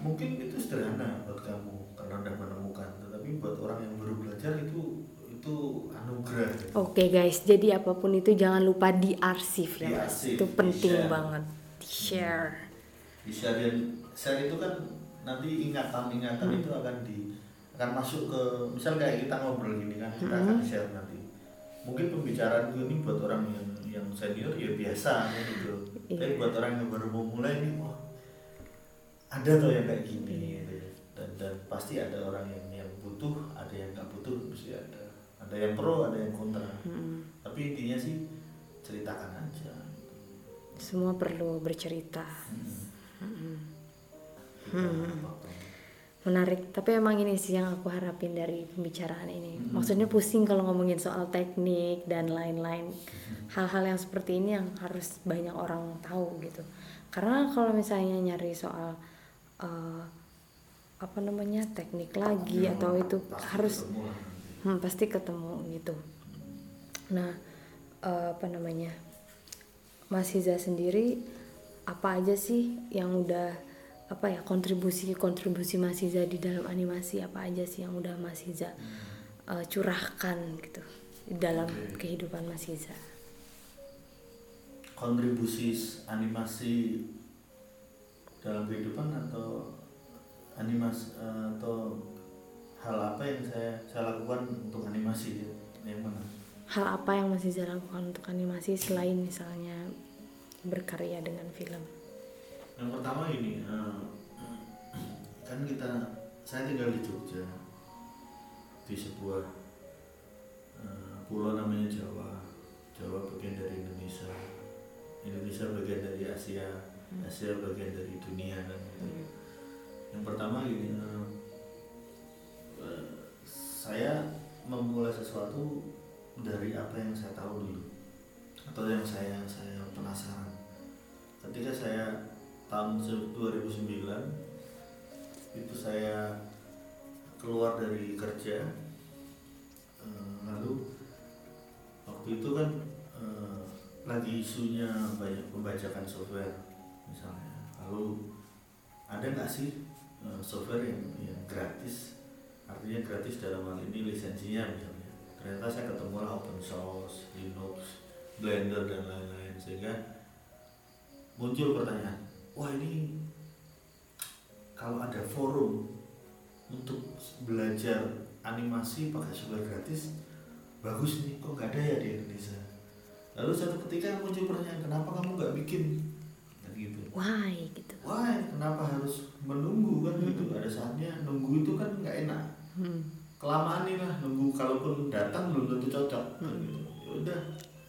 Mungkin itu sederhana buat kamu karena anda menemukan. Tetapi buat orang yang baru belajar itu itu anugerah oke okay, guys. Jadi apa pun itu jangan lupa diarsip ya mas itu penting di banget. Di share di share dan share itu kan nanti ingatan-ingatan hmm. itu akan di akan masuk ke misal kayak kita ngobrol gini kan kita hmm. akan share nanti. Mungkin pembicaraan ini buat orang yang yang senior ya biasa gitu. Yeah. tapi buat orang yang baru mau mulai ini wah ada tuh yang kayak gini gitu. dan dan pasti ada orang yang yang butuh ada yang nggak butuh ada yang pro ada yang kontra hmm. tapi intinya sih ceritakan aja semua perlu bercerita hmm. Hmm. Hmm menarik tapi emang ini sih yang aku harapin dari pembicaraan ini hmm. maksudnya pusing kalau ngomongin soal teknik dan lain-lain hal-hal yang seperti ini yang harus banyak orang tahu gitu karena kalau misalnya nyari soal uh, apa namanya teknik lagi hmm, atau itu harus. Hmm, pasti ketemu gitu nah uh, apa namanya Mas Hiza sendiri apa aja sih yang udah apa ya kontribusi kontribusi Mas Iza di dalam animasi apa aja sih yang udah Mas Iza uh, curahkan gitu di dalam okay. kehidupan Mas Iza kontribusi animasi dalam kehidupan atau animasi uh, atau hal apa yang saya saya lakukan untuk animasi yang mana hal apa yang masih saya lakukan untuk animasi selain misalnya berkarya dengan film yang pertama ini uh, kan kita saya tinggal di Jogja di sebuah uh, pulau namanya Jawa Jawa bagian dari Indonesia Indonesia bagian dari Asia hmm. Asia bagian dari dunia kan gitu. hmm. yang pertama ini uh, saya memulai sesuatu dari apa yang saya tahu dulu. Atau yang saya saya penasaran. Ketika saya tahun 2009 itu saya keluar dari kerja eh, lalu waktu itu kan eh, lagi isunya banyak pembajakan software misalnya. Lalu ada nggak sih eh, software yang, yang gratis artinya gratis dalam hal ini lisensinya misalnya. Ternyata saya ketemu lah open source Linux Blender dan lain-lain. Sehingga muncul pertanyaan wah ini kalau ada forum untuk belajar animasi pakai software gratis bagus nih kok nggak ada ya di Indonesia? Lalu satu ketika muncul pertanyaan kenapa kamu nggak bikin? Dan gitu. Why gitu? Why? Kenapa harus menunggu kan hmm. gitu ada saatnya nunggu itu kan nggak enak hmm. kelamaan nih lah nunggu kalaupun datang belum tentu cocok hmm. gitu. ya udah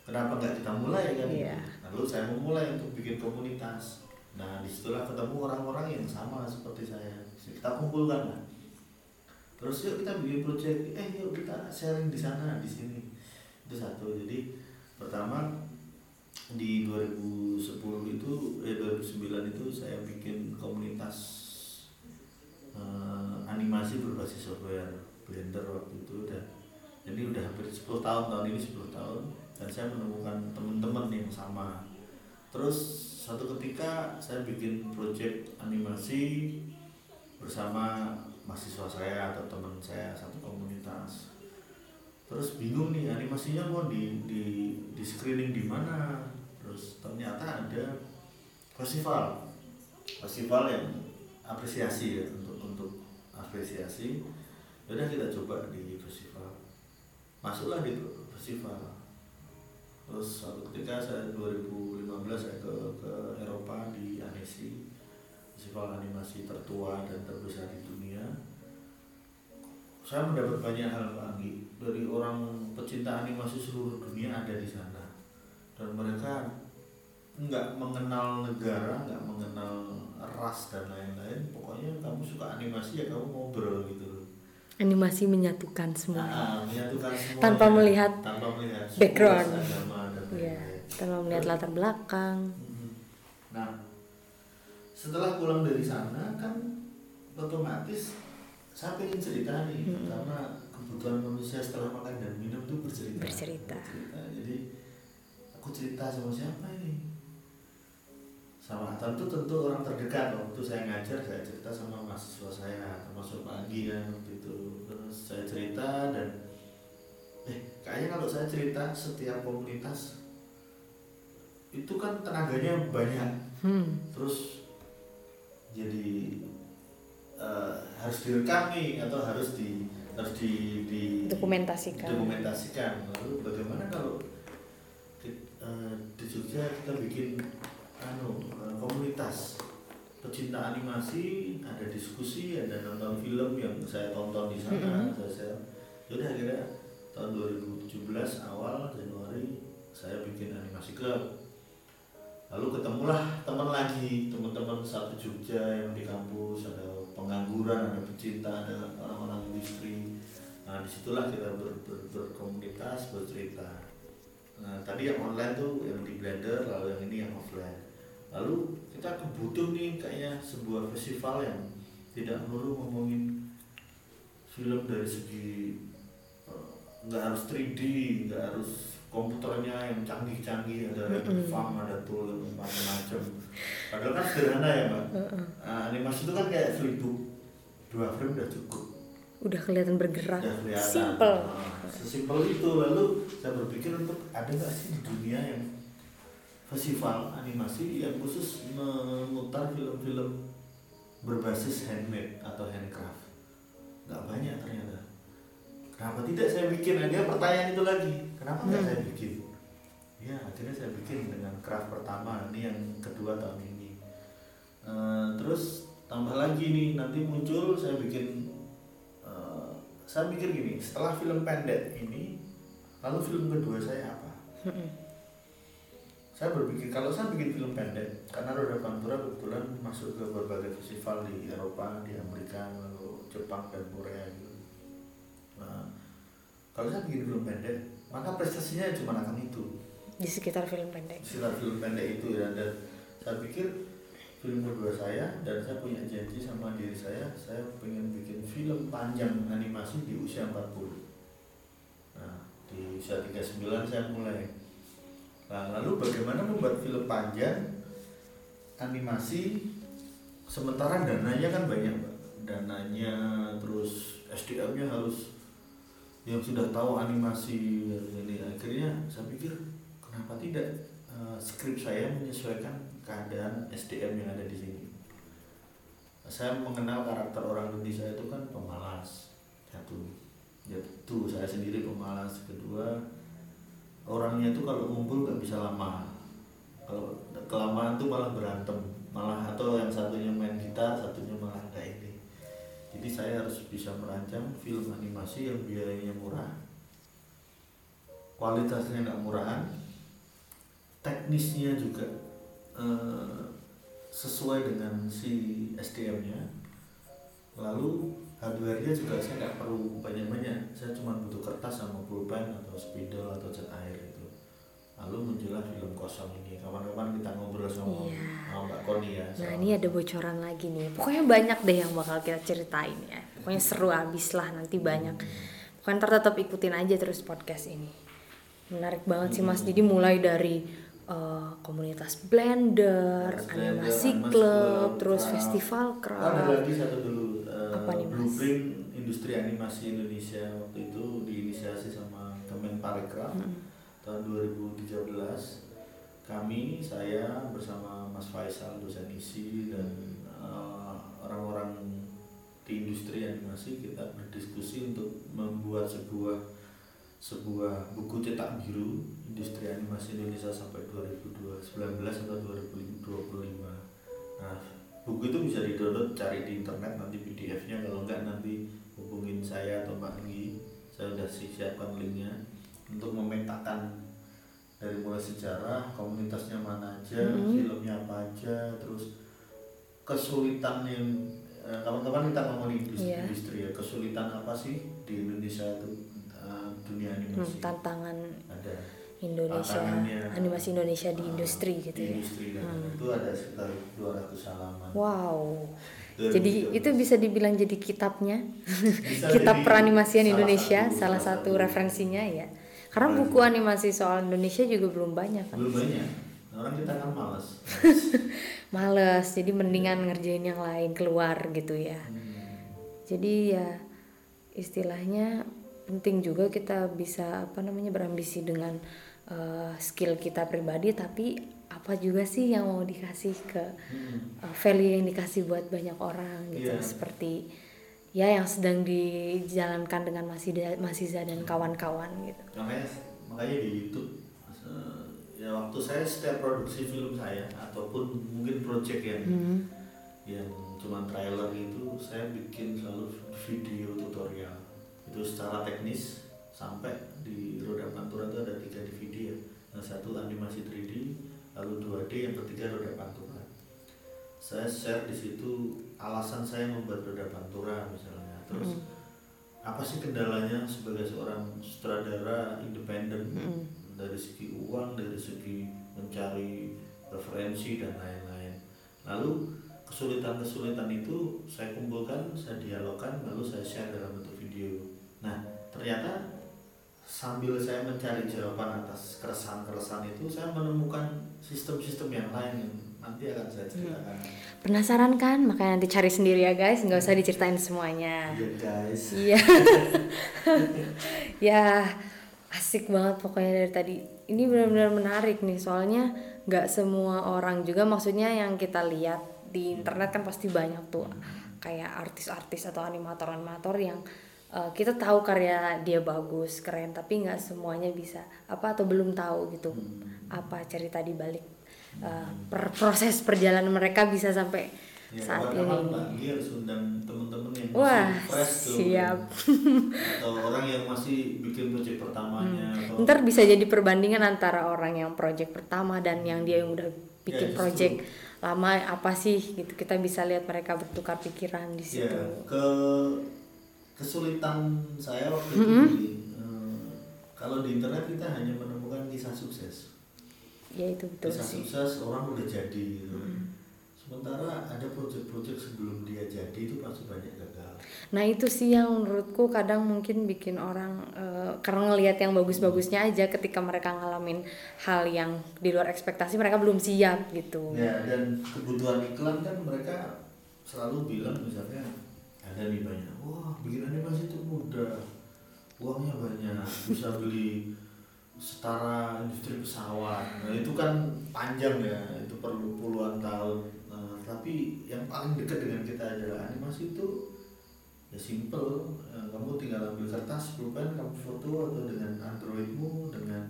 kenapa nggak kita mulai kan yeah. lalu saya memulai untuk bikin komunitas nah di situlah ketemu orang-orang yang sama seperti saya kita kumpulkan lah terus yuk kita bikin project eh yuk kita sharing di sana di sini itu satu jadi pertama di 2010 itu eh 2009 itu saya bikin komunitas software Blender waktu itu udah jadi udah hampir 10 tahun tahun ini 10 tahun dan saya menemukan teman-teman yang sama. Terus satu ketika saya bikin project animasi bersama mahasiswa saya atau teman saya satu komunitas. Terus bingung nih animasinya mau di di di screening di mana? Terus ternyata ada festival. Festival yang apresiasi ya apresiasi. Udah kita coba di festival. Masuklah di festival. Terus suatu ketika saya 2015 saya ke ke Eropa di Annecy festival animasi tertua dan terbesar di dunia. Saya mendapat banyak hal Pak Anggi. Dari orang pecinta animasi seluruh dunia ada di sana. Dan mereka nggak mengenal negara nggak mengenal ras dan lain-lain pokoknya kamu suka animasi ya kamu ngobrol gitu animasi menyatukan semua. Nah, menyatukan semua tanpa melihat tanpa melihat background. agama dan ya lain-lain tanpa melihat latar belakang. Mhm. nah setelah pulang dari sana kan otomatis saya pengen cerita nih Mhm. karena kebutuhan manusia setelah makan dan minum tuh bercerita. Bercerita. jadi aku cerita sama siapa ini sama tentu tentu orang terdekat. Waktu saya ngajar saya cerita sama mahasiswa saya termasuk Pak Andi kan waktu itu. Terus saya cerita dan eh kayaknya kalau saya cerita setiap komunitas itu kan tenaganya banyak. Hmm. terus jadi eh, harus direkam nih atau harus di harus di, di dokumentasikan. dokumentasikan. Lalu bagaimana kalau di, eh, di Jogja kita bikin anu komunitas pecinta animasi ada diskusi ada nonton film yang saya tonton di sana Mhm. saya saya yaudah akhirnya tahun 2017 awal Januari saya bikin animasi club. Lalu ketemulah teman lagi teman-teman satu Jogja yang di kampus ada pengangguran ada pecinta ada orang-orang industri. Nah di situlah kita ber, ber- berkomunitas bercerita. Nah tadi yang online tuh yang di Blender lalu yang ini yang offline lalu kita kebutuh nih kayaknya sebuah festival yang tidak melulu ngomongin film dari segi eh, nggak harus 3D nggak harus komputernya yang canggih-canggih ada Mm-mm. farm ada tool macam-macam. Padahal kan sederhana ya mbak. Heeh. Nah, animasi itu kan kayak flipbook dua frame udah cukup. Udah kelihatan bergerak. Udah kelihatan. Simple. Nah, sesimpel itu. Lalu saya berpikir untuk ada nggak sih di dunia yang festival animasi yang khusus memutar film-film berbasis handmade atau handcraft. Nggak banyak ternyata. Kenapa tidak saya bikin? Nah, dia pertanyaan itu lagi. Kenapa nggak Hmm. saya bikin? Ya akhirnya saya bikin dengan craft pertama. Ini yang kedua tahun ini. Eh, terus tambah lagi nih nanti muncul saya bikin eh, saya mikir gini. Setelah film pendek ini lalu film kedua saya apa? Mm-mm. Saya berpikir kalau saya bikin film pendek karena Roda Pantura kebetulan masuk ke berbagai festival di Eropa, di Amerika, lalu Jepang dan Korea gitu. Nah, kalau saya bikin film pendek, maka prestasinya cuma akan itu, di sekitar film pendek istilah film pendek itu ya. Dan saya pikir film kedua saya dan saya punya janji sama diri saya, saya pengen bikin film panjang animasi di usia 40. Nah, di usia 39 saya mulai Nah, lalu bagaimana membuat film panjang animasi sementara dananya kan banyak, Mbak. Dananya terus SDM-nya harus yang sudah tahu animasi ini. Akhirnya saya pikir kenapa tidak eh, skrip saya menyesuaikan keadaan SDM yang ada di sini. Saya mengenal karakter orang Indonesia itu kan pemalas. Satu, ya itu saya sendiri pemalas. Kedua orangnya itu kalau ngumpul nggak bisa lama kalau kelamaan tuh malah berantem. Malah atau yang satunya main gitar satunya malah kayak ini. Jadi saya harus bisa merancang film animasi yang biayanya murah. Kualitasnya nggak murahan. Teknisnya juga eh, sesuai dengan si SDM-nya lalu hardware-nya juga saya nggak perlu banyak-banyak. Saya cuma butuh kertas sama pulpen atau spidol atau cat air lalu muncullah film kosong ini. Kapan-kapan kita ngobrol sama, Iya. Mbak Koni ya nah ini ada bocoran lagi nih. Pokoknya banyak deh yang bakal kita ceritain ya. Pokoknya seru abis lah nanti banyak. Pokoknya ntar tetap ikutin aja terus podcast ini. Menarik banget sih mas. Jadi mulai dari uh, komunitas blender, blender, animasi klub, klub, terus craft. festival ada lagi satu dulu eh, Apa nih, Mas? blueprint industri animasi Indonesia waktu itu diinisiasi sama Kemenparekraf. Mm. Tahun 2013 kami saya bersama Mas Faisal dosen isi dan eh, orang-orang di industri animasi kita berdiskusi untuk membuat sebuah sebuah buku cetak biru industri animasi Indonesia sampai 2019 atau 2025 nah buku itu bisa di-download cari di internet nanti PDF-nya kalau enggak nanti hubungin saya atau Mbak Anggi saya sudah siapkan linknya untuk memetakan dari mulai sejarah komunitasnya mana aja Mhm. filmnya apa aja terus kesulitan yang eh, kawan-kawan kita ngomongin industri, Iya. industri ya kesulitan apa sih di Indonesia itu eh, dunia Hmm, animasi tantangan ada Indonesia, animasi Indonesia di eh, industri gitu di ya. industri Hmm. itu ada sekitar 200 halaman Wow. Jadi itu bisa dibilang jadi kitabnya, Bisa kitab jadi peranimasian salah Indonesia, satu- salah salah satu satu. referensinya ya. Karena buku animasi soal Indonesia juga belum banyak kan. belum banyak orang kita kan malas Males, jadi mendingan ngerjain yang lain keluar gitu ya. Hmm. Jadi ya istilahnya penting juga kita bisa apa namanya berambisi dengan eh, skill kita pribadi tapi apa juga sih yang mau dikasih ke Hmm. uh, value yang dikasih buat banyak orang gitu Iya. seperti ya yang sedang dijalankan dengan masih Masiza dan kawan-kawan gitu. makanya makanya di YouTube eh, ya waktu saya setiap produksi film saya ataupun mungkin project yang Hmm. yang cuma trailer itu saya bikin selalu video tutorial itu secara teknis sampai di roda pantura itu ada tiga DVD ya yang satu animasi 3D lalu 2D yang ketiga roda pantura saya share di situ alasan saya membuat roda pantura misalnya terus Mm. apa sih kendalanya sebagai seorang sutradara independen Mm. dari segi uang dari segi mencari referensi dan lain-lain lalu kesulitan-kesulitan itu saya kumpulkan saya dialogkan lalu saya share dalam bentuk video nah ternyata sambil saya mencari jawaban atas keresahan-keresahan itu saya menemukan sistem-sistem yang lain yang nanti akan saya ceritakan Penasaran kan? Makanya nanti cari sendiri ya guys, nggak usah diceritain semuanya. iya guys Iya. ya asik banget pokoknya dari tadi. Ini benar-benar menarik nih soalnya nggak semua orang juga maksudnya yang kita lihat di internet kan pasti banyak tuh kayak artis-artis atau animator-animator yang uh, kita tahu karya dia bagus keren tapi nggak semuanya bisa apa atau belum tahu gitu apa cerita di balik uh, per- proses perjalanan mereka bisa sampai Ya, saat ini. Gi harus undang teman-teman yang Wah, masih fresh tuh siap. atau orang yang masih bikin proyek pertamanya atau Ntar bisa jadi perbandingan antara orang yang project pertama dan yang dia yang udah bikin Ya, project lama apa sih gitu kita bisa lihat mereka bertukar pikiran di ya situ. ke kesulitan saya waktu itu Mm-hmm. gini, eh, kalau di internet kita hanya menemukan kisah sukses Ya itu betul kisah sih. sukses orang udah jadi gitu. sementara ada proyek-proyek sebelum dia jadi itu pasti banyak gagal Nah itu sih yang menurutku kadang mungkin bikin orang eh, karena ngelihat yang bagus-bagusnya aja ketika mereka ngalamin hal yang di luar ekspektasi mereka belum siap gitu. Ya, dan kebutuhan iklan kan mereka selalu bilang misalnya ada nih banyak, wah bikin animasi itu mudah, uangnya banyak, bisa beli setara industri pesawat. Nah itu kan panjang ya, itu perlu puluhan tahun. Nah, tapi yang paling dekat dengan kita adalah animasi itu ya simple. Eh, Kamu tinggal ambil kertas, pulpen, kamu foto atau dengan androidmu, dengan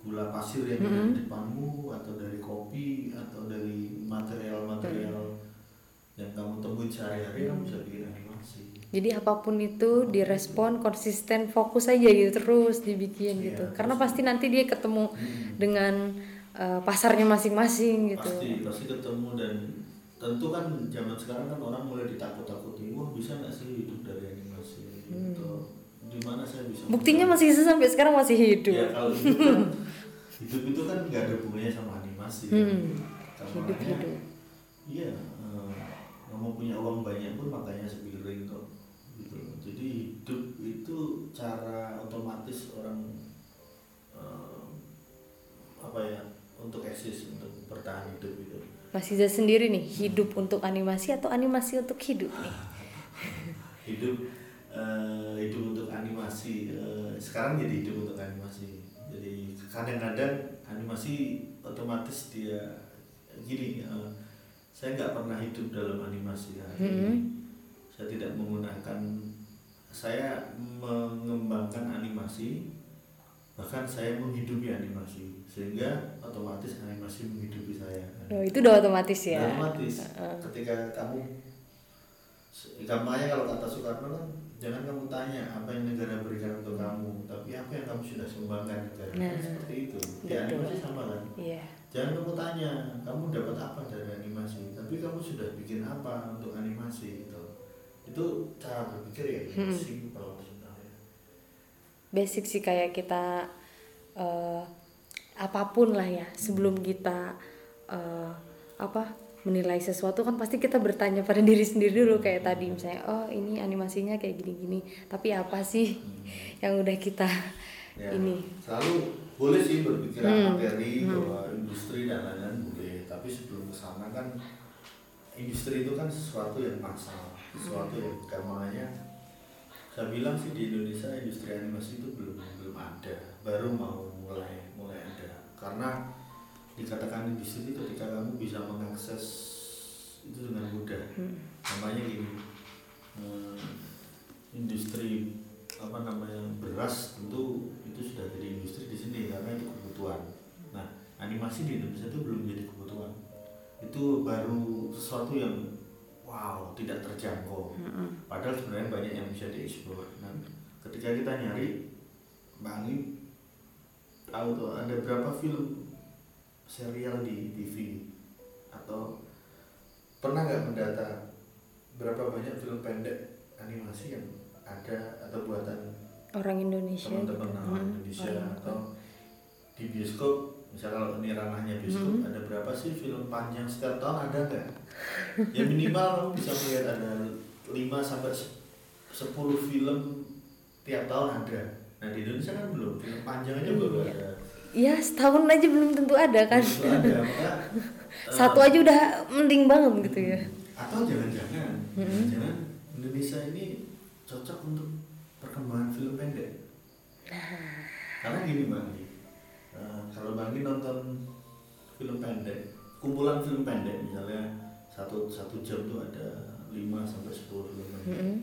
gula pasir yang ada di depanmu atau dari kopi atau dari material-material yang kamu temuin sehari-hari kamu bisa bikin animasi Jadi apa pun itu direspon konsisten fokus aja gitu terus dibikin Iya, gitu. Karena pasti nanti dia ketemu dengan eh, pasarnya masing-masing gitu. pasti pasti ketemu dan tentu kan zaman sekarang kan orang mulai ditakut-takuti wah bisa nggak sih hidup dari animasi gitu di mana saya bisa Hmm. Buktinya masih sampai sekarang masih hidup. ya kalau hidup kan hidup itu kan nggak ada hubungannya sama animasi. Hmm. Hidup-hidup. makanya, iya eh, kamu punya uang banyak pun makanya sepiring kok gitu jadi hidup itu cara otomatis orang uh, apa ya untuk eksis untuk bertahan hidup itu Mas Iza sendiri nih hidup untuk animasi atau animasi untuk hidup nih hidup uh, hidup untuk animasi uh, sekarang jadi hidup untuk animasi jadi kadang-kadang animasi otomatis dia gini uh, saya nggak pernah hidup dalam animasi. Mm -hmm. saya tidak menggunakan saya mengembangkan animasi bahkan saya menghidupi animasi sehingga otomatis animasi menghidupi saya. Oh, itu udah otomatis ya? Otomatis. Uh. ketika kamu gampangnya kalau kata Soekarno kan jangan kamu tanya apa yang negara berikan untuk kamu tapi apa yang kamu sudah sumbangkan negara. Nah, seperti itu. Di animasi sama kan? Yeah. jangan kamu tanya kamu dapat apa dari animasi? Tapi kamu sudah bikin apa untuk animasi itu cara berpikir ya hmm. simpel basic sih kayak kita uh, apa pun lah ya sebelum kita uh, apa menilai sesuatu kan pasti kita bertanya pada diri sendiri dulu kayak tadi misalnya oh ini animasinya kayak gini-gini tapi apa sih hmm. yang udah kita ya, ini selalu boleh sih berpikir hmm. materi hmm. bahwa industri dan lain-lain boleh tapi sebelum ke sana kan industri itu kan sesuatu yang massal sesuatu yang kayak saya bilang sih di Indonesia industri animasi itu belum belum ada. Baru mau mulai mulai ada. Karena dikatakan industri itu ketika kamu bisa mengakses itu dengan mudah. Hmm. namanya gini hmm, industri apa namanya beras tentu itu sudah jadi industri di sini karena itu kebutuhan. Nah animasi di Indonesia itu belum jadi kebutuhan. Itu baru sesuatu yang wow tidak terjangkau mm-hmm. padahal sebenarnya banyak yang bisa dieksplor nah ketika kita nyari Bang tahu tuh ada berapa film serial di TV atau pernah nggak mendata berapa banyak film pendek animasi yang ada atau buatan orang Indonesia teman-teman gitu. orang Indonesia hmm. atau di bioskop misal kalau ini ranahnya bioskop hmm. ada berapa sih film panjang setiap tahun ada nggak ya minimal kamu bisa melihat ada 5 sampai 10 film tiap tahun ada. Nah di Indonesia kan belum. Film panjang aja belum iya. ada. Ya setahun aja belum tentu ada kan. Tentu ada maka satu uh, aja udah mending banget gitu ya. Atau jangan-jangan hmm. jangan Indonesia ini cocok untuk perkembangan film pendek. Nah. karena gini bang uh, kalau bang nonton film pendek kumpulan film pendek misalnya satu satu jam tuh ada 5 sampai sepuluh film pendek. Mm -hmm.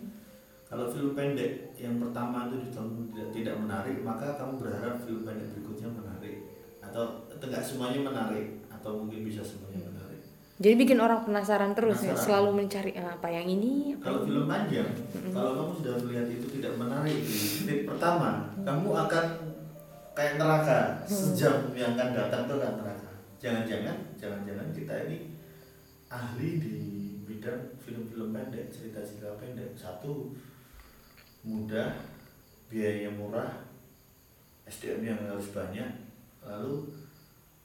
Kalau film pendek yang pertama itu ditonton tidak, tidak menarik, maka kamu berharap film pendek berikutnya menarik atau tidak semuanya menarik atau mungkin bisa semuanya menarik. Jadi bikin orang penasaran terus ya, penasaran. ya, selalu mencari ah, apa yang ini. Apa kalau film panjang, mm -hmm. kalau kamu sudah melihat itu tidak menarik di menit pertama, mm -hmm. kamu akan kayak neraka sejam yang akan datang itu akan neraka. Jangan-jangan, jangan-jangan kita ini ahli di bidang film-film pendek, cerita-cerita pendek. Satu mudah, biayanya murah, SDM yang harus banyak, lalu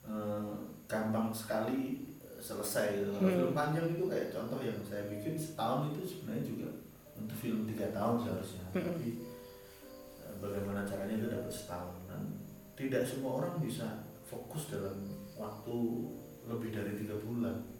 eh, gampang sekali selesai. Hmm. Film panjang itu kayak contoh yang saya bikin setahun itu sebenarnya juga untuk film tiga tahun seharusnya, hmm. tapi eh, bagaimana caranya itu dapat setahun dan tidak semua orang bisa fokus dalam waktu lebih dari tiga bulan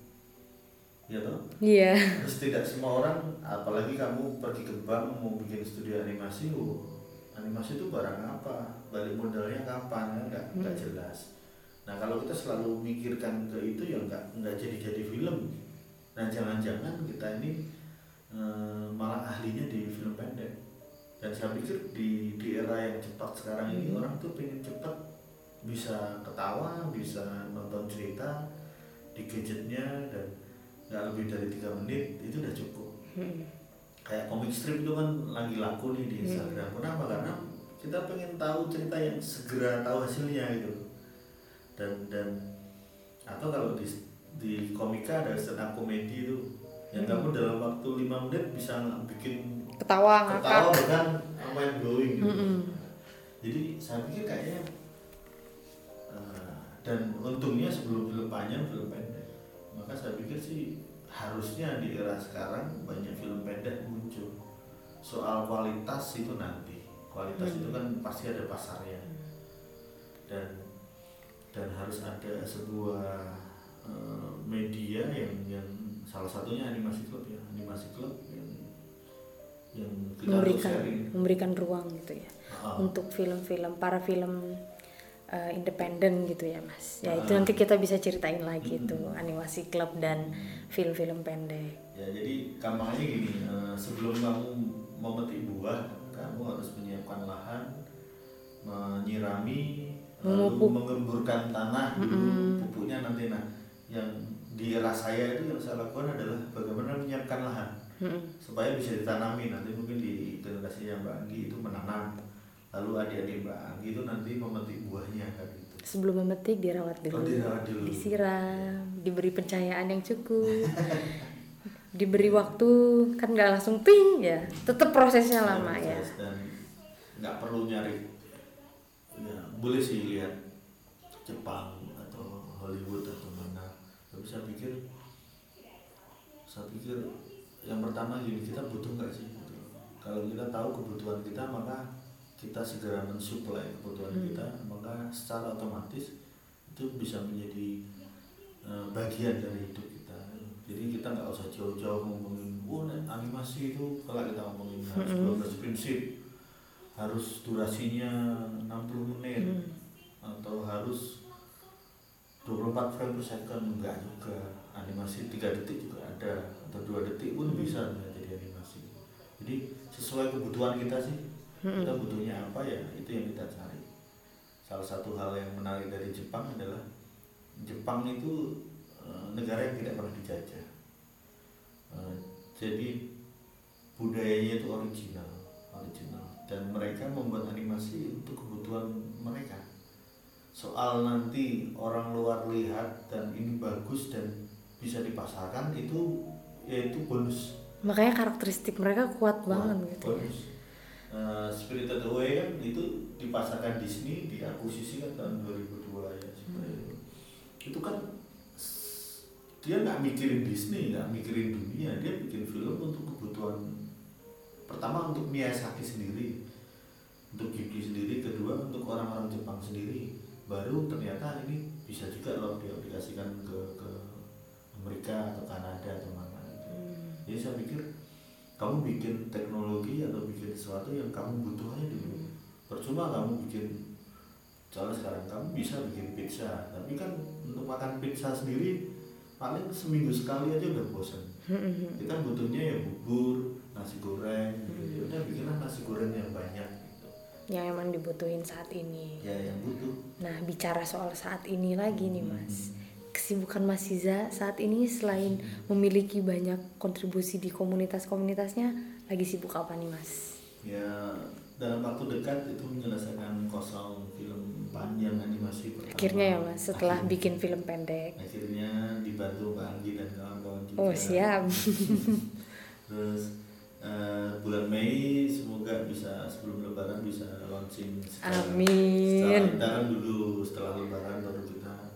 ya toh? Iya. Terus tidak semua orang apalagi kamu pergi ke bank mau bikin studio animasi oh, animasi itu barang apa? Balik modalnya kapan kan nggak nggak hmm. jelas. Nah kalau kita selalu mikirkan ke itu ya nggak nggak jadi jadi film. Nah jangan-jangan kita ini e, malah ahlinya di film pendek. Dan saya pikir di di era yang cepat sekarang ini hmm. orang tuh pengen cepat bisa ketawa bisa nonton cerita di gadgetnya dan nggak lebih dari tiga menit itu udah cukup hmm. kayak komik strip itu kan lagi laku nih di hmm. Instagram hmm. kenapa karena kita pengen tahu cerita yang segera tahu hasilnya gitu dan dan atau kalau di di komika ada stand up komedi itu yang hmm. kamu dalam waktu lima menit bisa bikin ketawa ketawa bahkan main blowing gitu hmm. jadi saya pikir kayaknya uh, dan untungnya sebelum film panjang film pendek maka saya pikir sih harusnya di era sekarang banyak film pendek muncul. Soal kualitas itu nanti. Kualitas Hmm. itu kan pasti ada pasarnya. Dan dan harus ada sebuah eh, media yang yang salah satunya animasi klub ya. Animasi klub yang yang kita memberikan sharing. memberikan ruang gitu ya Ah, untuk film-film para film eh, independen gitu ya mas ya itu Ah. nanti kita bisa ceritain lagi Mm-mm. tuh animasi klub dan film-film pendek ya jadi gampangnya gini eh, sebelum kamu memetik buah kamu harus menyiapkan lahan menyirami lalu mengemburkan tanah dulu Mm-mm. pupuknya nanti nah yang di era saya itu yang saya lakukan adalah bagaimana menyiapkan lahan Mm-mm. supaya bisa ditanami nanti mungkin di generasi yang Mbak Anggi itu menanam lalu adik-adik Anggi itu nanti memetik buahnya kan gitu. Sebelum memetik dirawat dulu, Oh, dirawat dulu. disiram diberi pencahayaan yang cukup. Diberi waktu kan nggak langsung ping ya. Tetap prosesnya lama ya. proses dan nggak perlu nyari ya boleh sih lihat Jepang atau Hollywood atau mana. Tapi saya pikir saya pikir yang pertama gini kita butuh nggak sih gitu. kalau kita tahu kebutuhan kita maka kita segera mensuplai kebutuhan Hmm. kita maka secara otomatis itu bisa menjadi eh, bagian dari hidup kita jadi kita nggak usah jauh-jauh ngomongin oh animasi itu kalau kita ngomongin harus Mm-mm. 12 prinsip harus durasinya 60 menit Hmm. atau harus 24 frame per second enggak juga animasi 3 detik juga ada atau 2 detik pun Hmm. bisa jadi animasi jadi sesuai kebutuhan kita sih Hmm. kita butuhnya apa ya? Itu yang kita cari. Salah satu hal yang menarik dari Jepang adalah Jepang itu eh, negara yang tidak pernah dijajah. Eh, jadi budayanya itu original original. Dan mereka membuat animasi untuk kebutuhan mereka. Soal nanti orang luar lihat dan ini bagus dan bisa dipasarkan itu ya itu bonus. Makanya karakteristik mereka kuat banget Wah, gitu. ya. Eh, Spirited Away kan itu dipasarkan Disney diakuisisi kan tahun 2002 ya seperti itu. itu kan dia nggak mikirin Disney nggak mikirin dunia dia bikin film untuk kebutuhan pertama untuk Miyazaki sendiri untuk Ghibli sendiri kedua untuk orang-orang Jepang sendiri baru ternyata ini bisa juga loh diaplikasikan ke ke Amerika atau Kanada atau mana gitu. Hmm. jadi saya pikir kamu bikin teknologi atau bikin sesuatu yang kamu butuh aja dulu percuma kamu bikin soalnya sekarang kamu bisa bikin pizza. Tapi kan untuk makan pizza sendiri paling seminggu sekali aja udah bosan Hmm. kita butuhnya ya bubur nasi goreng gitu. Ya udah bikinlah nasi goreng yang banyak gitu. Yang emang dibutuhin saat ini. Ya yang butuh. Nah, bicara soal saat ini lagi nih, Mas. Kesibukan Mas Siza saat ini selain memiliki banyak kontribusi di komunitas-komunitasnya, lagi sibuk apa nih, Mas? ya dalam waktu dekat itu menyelesaikan kosong film panjang animasi pertama Akhirnya ya, Mas, setelah Akhirnya. bikin film pendek. akhirnya dibantu Mbak Anggi dan kawan-kawan juga Oh, siap. terus eh, bulan Mei semoga bisa sebelum Lebaran bisa launching secara, Amin. undangan dulu setelah Lebaran baru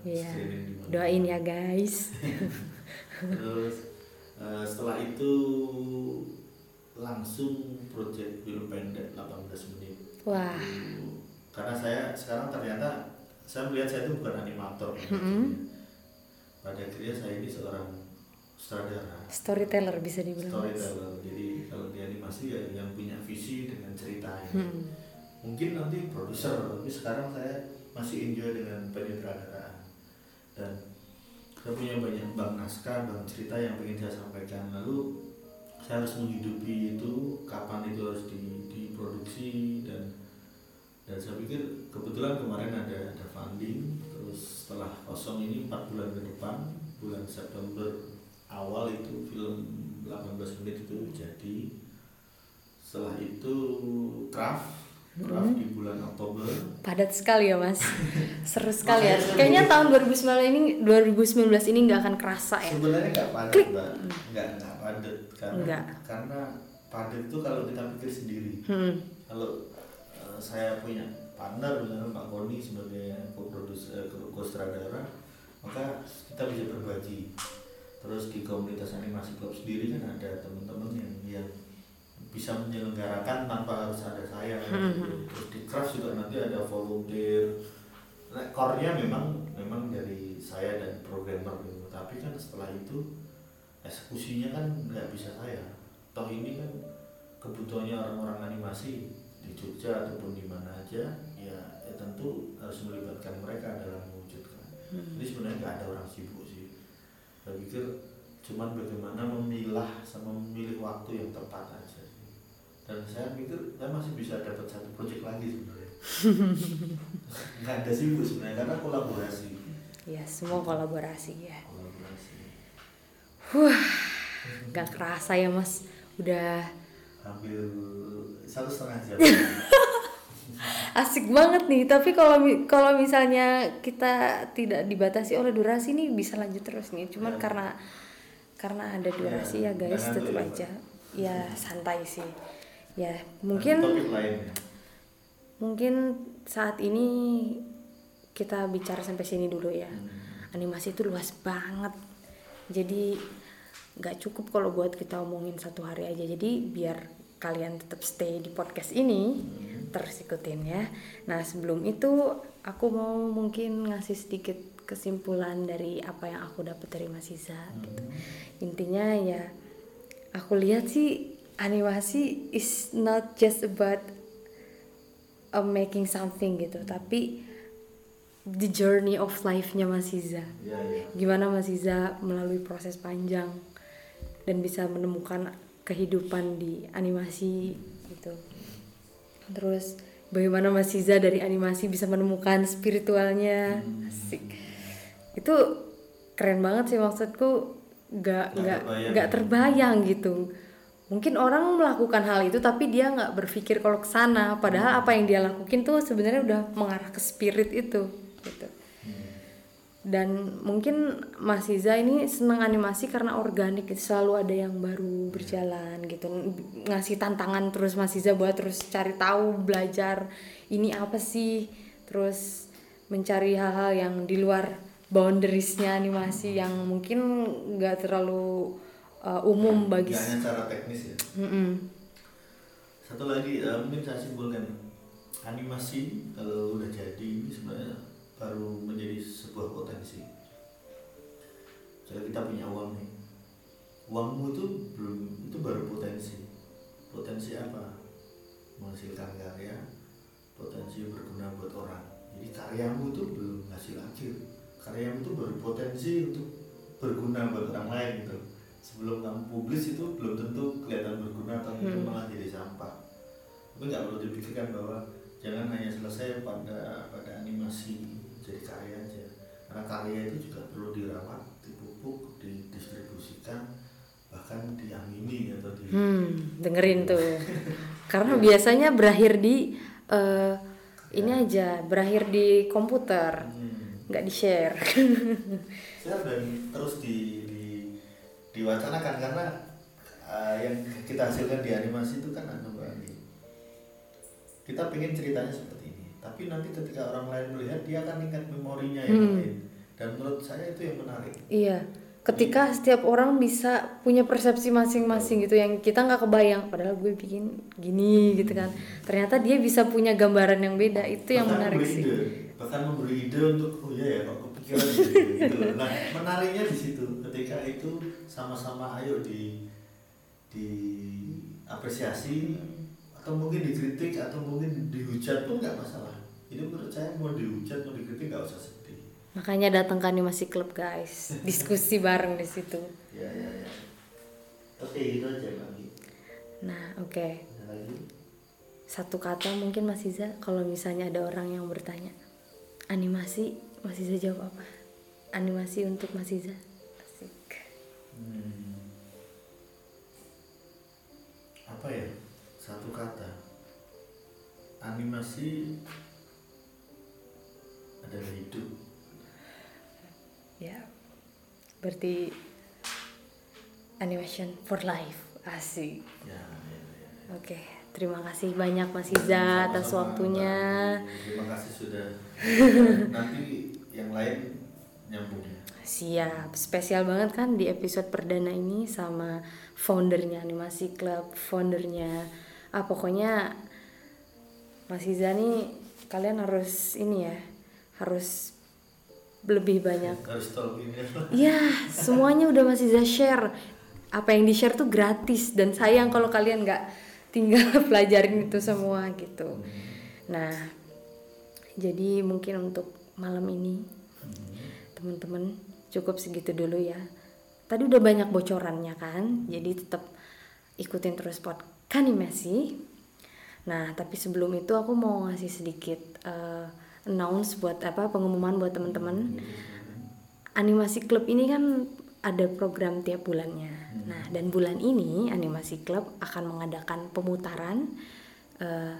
Iya. Doain ya, guys. terus eh, setelah itu langsung project film pendek 18 menit Wah. Itu- karena saya sekarang ternyata saya melihat saya itu bukan animator pada Mm-mm. akhirnya. pada akhirnya saya ini seorang sutradara Storyteller bisa dibilang. Storyteller jadi kalau di animasi ya yang punya visi dengan ceritanya Hmm. mungkin nanti produser tapi sekarang saya masih enjoy dengan penyutradaraan dan saya punya banyak bank naskah bank cerita yang ingin saya sampaikan. Lalu saya harus menghidupi itu kapan itu harus di, diproduksi dan dan saya pikir kebetulan kemarin ada ada funding. Terus setelah kosong ini empat bulan ke depan bulan September awal itu film 18 menit itu jadi. Setelah itu craft craft di bulan Oktober Padat sekali ya, Mas. Seru sekali ya. Kayaknya tahun 2019 ini 2019 ini nggak akan kerasa ya. sebenarnya nggak padat Klik. mbak nggak nggak padat karena Nggak. karena padat itu kalau kita pikir sendiri Hmm. kalau eh, saya punya partner misalnya Pak Koni sebagai co-producer eh, co-sutradara maka kita bisa berbagi terus di komunitas animasi klub sendiri kan ada teman-teman yang yang bisa menyelenggarakan tanpa harus ada saya. Gitu. terus di craft juga nanti ada volunteer. Core-nya memang memang dari saya dan programmer gitu tapi kan setelah itu eksekusinya kan nggak bisa saya. Toh ini kan kebutuhannya orang-orang animasi. Di Jogja ataupun di mana aja ya, ya tentu harus melibatkan mereka dalam mewujudkan. Hmm. jadi sebenarnya nggak ada orang sibuk sih. Saya pikir cuman bagaimana memilah sama memilih waktu yang tepat aja dan saya pikir saya masih bisa dapat satu proyek lagi sebenarnya. Nggak ada sih bu sebenarnya karena kolaborasi. Ya semua kolaborasi ya kolaborasi. Wah nggak kerasa ya mas. Udah hampir satu setengah jam. Asik banget nih. Tapi kalau kalau misalnya kita tidak dibatasi oleh durasi nih bisa lanjut terus nih. Cuman ya. karena karena ada durasi ya, ya guys tetap ya, aja. Ya santai sih ya mungkin mungkin saat ini kita bicara sampai sini dulu ya hmm. animasi itu luas banget jadi nggak cukup kalau buat kita omongin satu hari aja jadi biar kalian tetap stay di podcast ini hmm. terus ikutin ya nah sebelum itu aku mau mungkin ngasih sedikit kesimpulan dari apa yang aku dapat dari Mas Iza hmm. gitu intinya ya aku lihat sih animasi is not just about uh, making something gitu tapi the journey of life-nya Mas Iza. Yeah, yeah. gimana Mas Iza melalui proses panjang dan bisa menemukan kehidupan di animasi gitu. Terus bagaimana Mas Iza dari animasi bisa menemukan spiritualnya? Hmm. asik. Itu keren banget sih maksudku. Gak gak gak terbayang gitu mungkin orang melakukan hal itu tapi dia nggak berpikir kalau ke sana. Padahal hmm. apa yang dia lakukan tuh sebenarnya udah mengarah ke spirit itu gitu. Hmm. dan mungkin Mas Iza ini senang animasi karena organik selalu ada yang baru berjalan gitu. Ngasih tantangan terus Mas Iza buat terus cari tahu belajar ini apa sih terus mencari hal-hal yang di luar boundariesnya animasi yang mungkin nggak terlalu uh, umum bagi hanya cara teknis ya. Mm -mm. satu lagi uh, mungkin saya simpulkan. Animasi kalau udah jadi ini sebenarnya baru menjadi sebuah potensi. Jadi kita punya uang nih. Uangmu itu belum itu baru potensi. Potensi apa? Menghasilkan karya potensi berguna buat orang. Jadi karyamu itu belum hasil akhir. Karyamu itu baru potensi untuk berguna buat orang lain gitu sebelum kamu publis itu belum tentu kelihatan berguna atau hmm. malah jadi sampah tapi nggak perlu dipikirkan bahwa jangan hanya selesai pada pada animasi jadi karya aja karena karya itu juga perlu dirawat dipupuk didistribusikan bahkan diamini atau di hmm, dengerin tuh karena biasanya berakhir di uh, ini aja berakhir di komputer hmm. nggak hmm. di share share dan terus di diwacanakan karena uh, yang kita hasilkan di animasi itu kan anu kita pengen ceritanya seperti ini tapi nanti ketika orang lain melihat dia akan ingat memorinya yang hmm. lain. Dan menurut saya itu yang menarik. Iya. Ketika setiap orang bisa punya persepsi masing-masing gitu yang kita nggak kebayang padahal gue bikin gini gitu kan. Ternyata dia bisa punya gambaran yang beda itu bahkan yang menarik sih. ide, bahkan memberi ide untuk oh iya ya kok kepikiran gitu, gitu nah menariknya di situ ketika itu sama-sama ayo di di apresiasi atau mungkin dikritik atau mungkin dihujat pun nggak masalah ini menurut saya mau dihujat mau dikritik nggak usah Makanya datang ke animasi klub guys, diskusi bareng di situ. Ya ya ya. Oke itu aja lagi. Nah oke. Okay. Satu kata mungkin Mas Iza kalau misalnya ada orang yang bertanya animasi Mas Iza jawab apa? Animasi untuk Mas Iza. Hmm. Apa ya? Satu kata. Animasi adalah hidup ya berarti animation for life asik ya, ya, ya, ya. oke terima kasih banyak Mas Iza atas waktunya terima kasih sudah nanti yang lain nyambung siap. Spesial banget kan di episode perdana ini sama foundernya Animasi Club, foundernya ah pokoknya Mas Iza nih kalian harus ini ya, harus lebih banyak. Harus tolongin ya. Ya, semuanya udah Mas Iza share. Apa yang di-share tuh gratis dan sayang kalau kalian nggak tinggal pelajarin itu semua gitu. Nah, jadi mungkin untuk malam ini teman-teman cukup segitu dulu ya. Tadi udah banyak bocorannya kan jadi tetap ikutin terus podcast animasi nah tapi sebelum itu aku mau ngasih sedikit uh, announce buat apa pengumuman buat teman-teman animasi klub ini kan ada program tiap bulannya. Nah dan bulan ini animasi klub akan mengadakan pemutaran uh,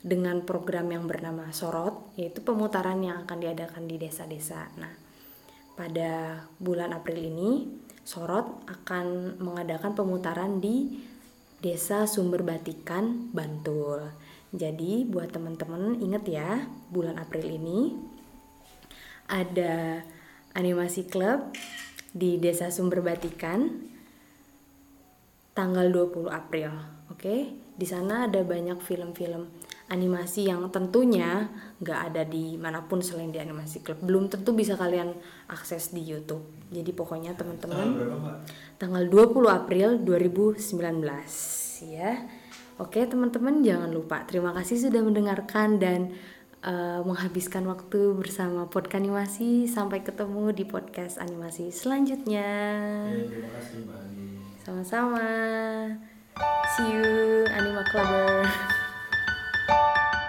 dengan program yang bernama Sorot, yaitu pemutaran yang akan diadakan di desa-desa. Nah, pada bulan April ini, Sorot akan mengadakan pemutaran di Desa Sumber Batikan, Bantul. Jadi, buat teman-teman ingat ya, bulan April ini ada animasi klub di Desa Sumber Batikan tanggal 20 April. Oke, di sana ada banyak film-film animasi yang tentunya nggak ada di mana pun selain di animasi klub. Belum tentu bisa kalian akses di YouTube. Jadi pokoknya teman-teman tanggal 20 April 2019 ya. Oke teman-teman jangan lupa. Terima kasih sudah mendengarkan dan uh, menghabiskan waktu bersama podcast animasi. Sampai ketemu di podcast animasi selanjutnya. Terima kasih Mbak sama-sama. See you Anima Clubber Música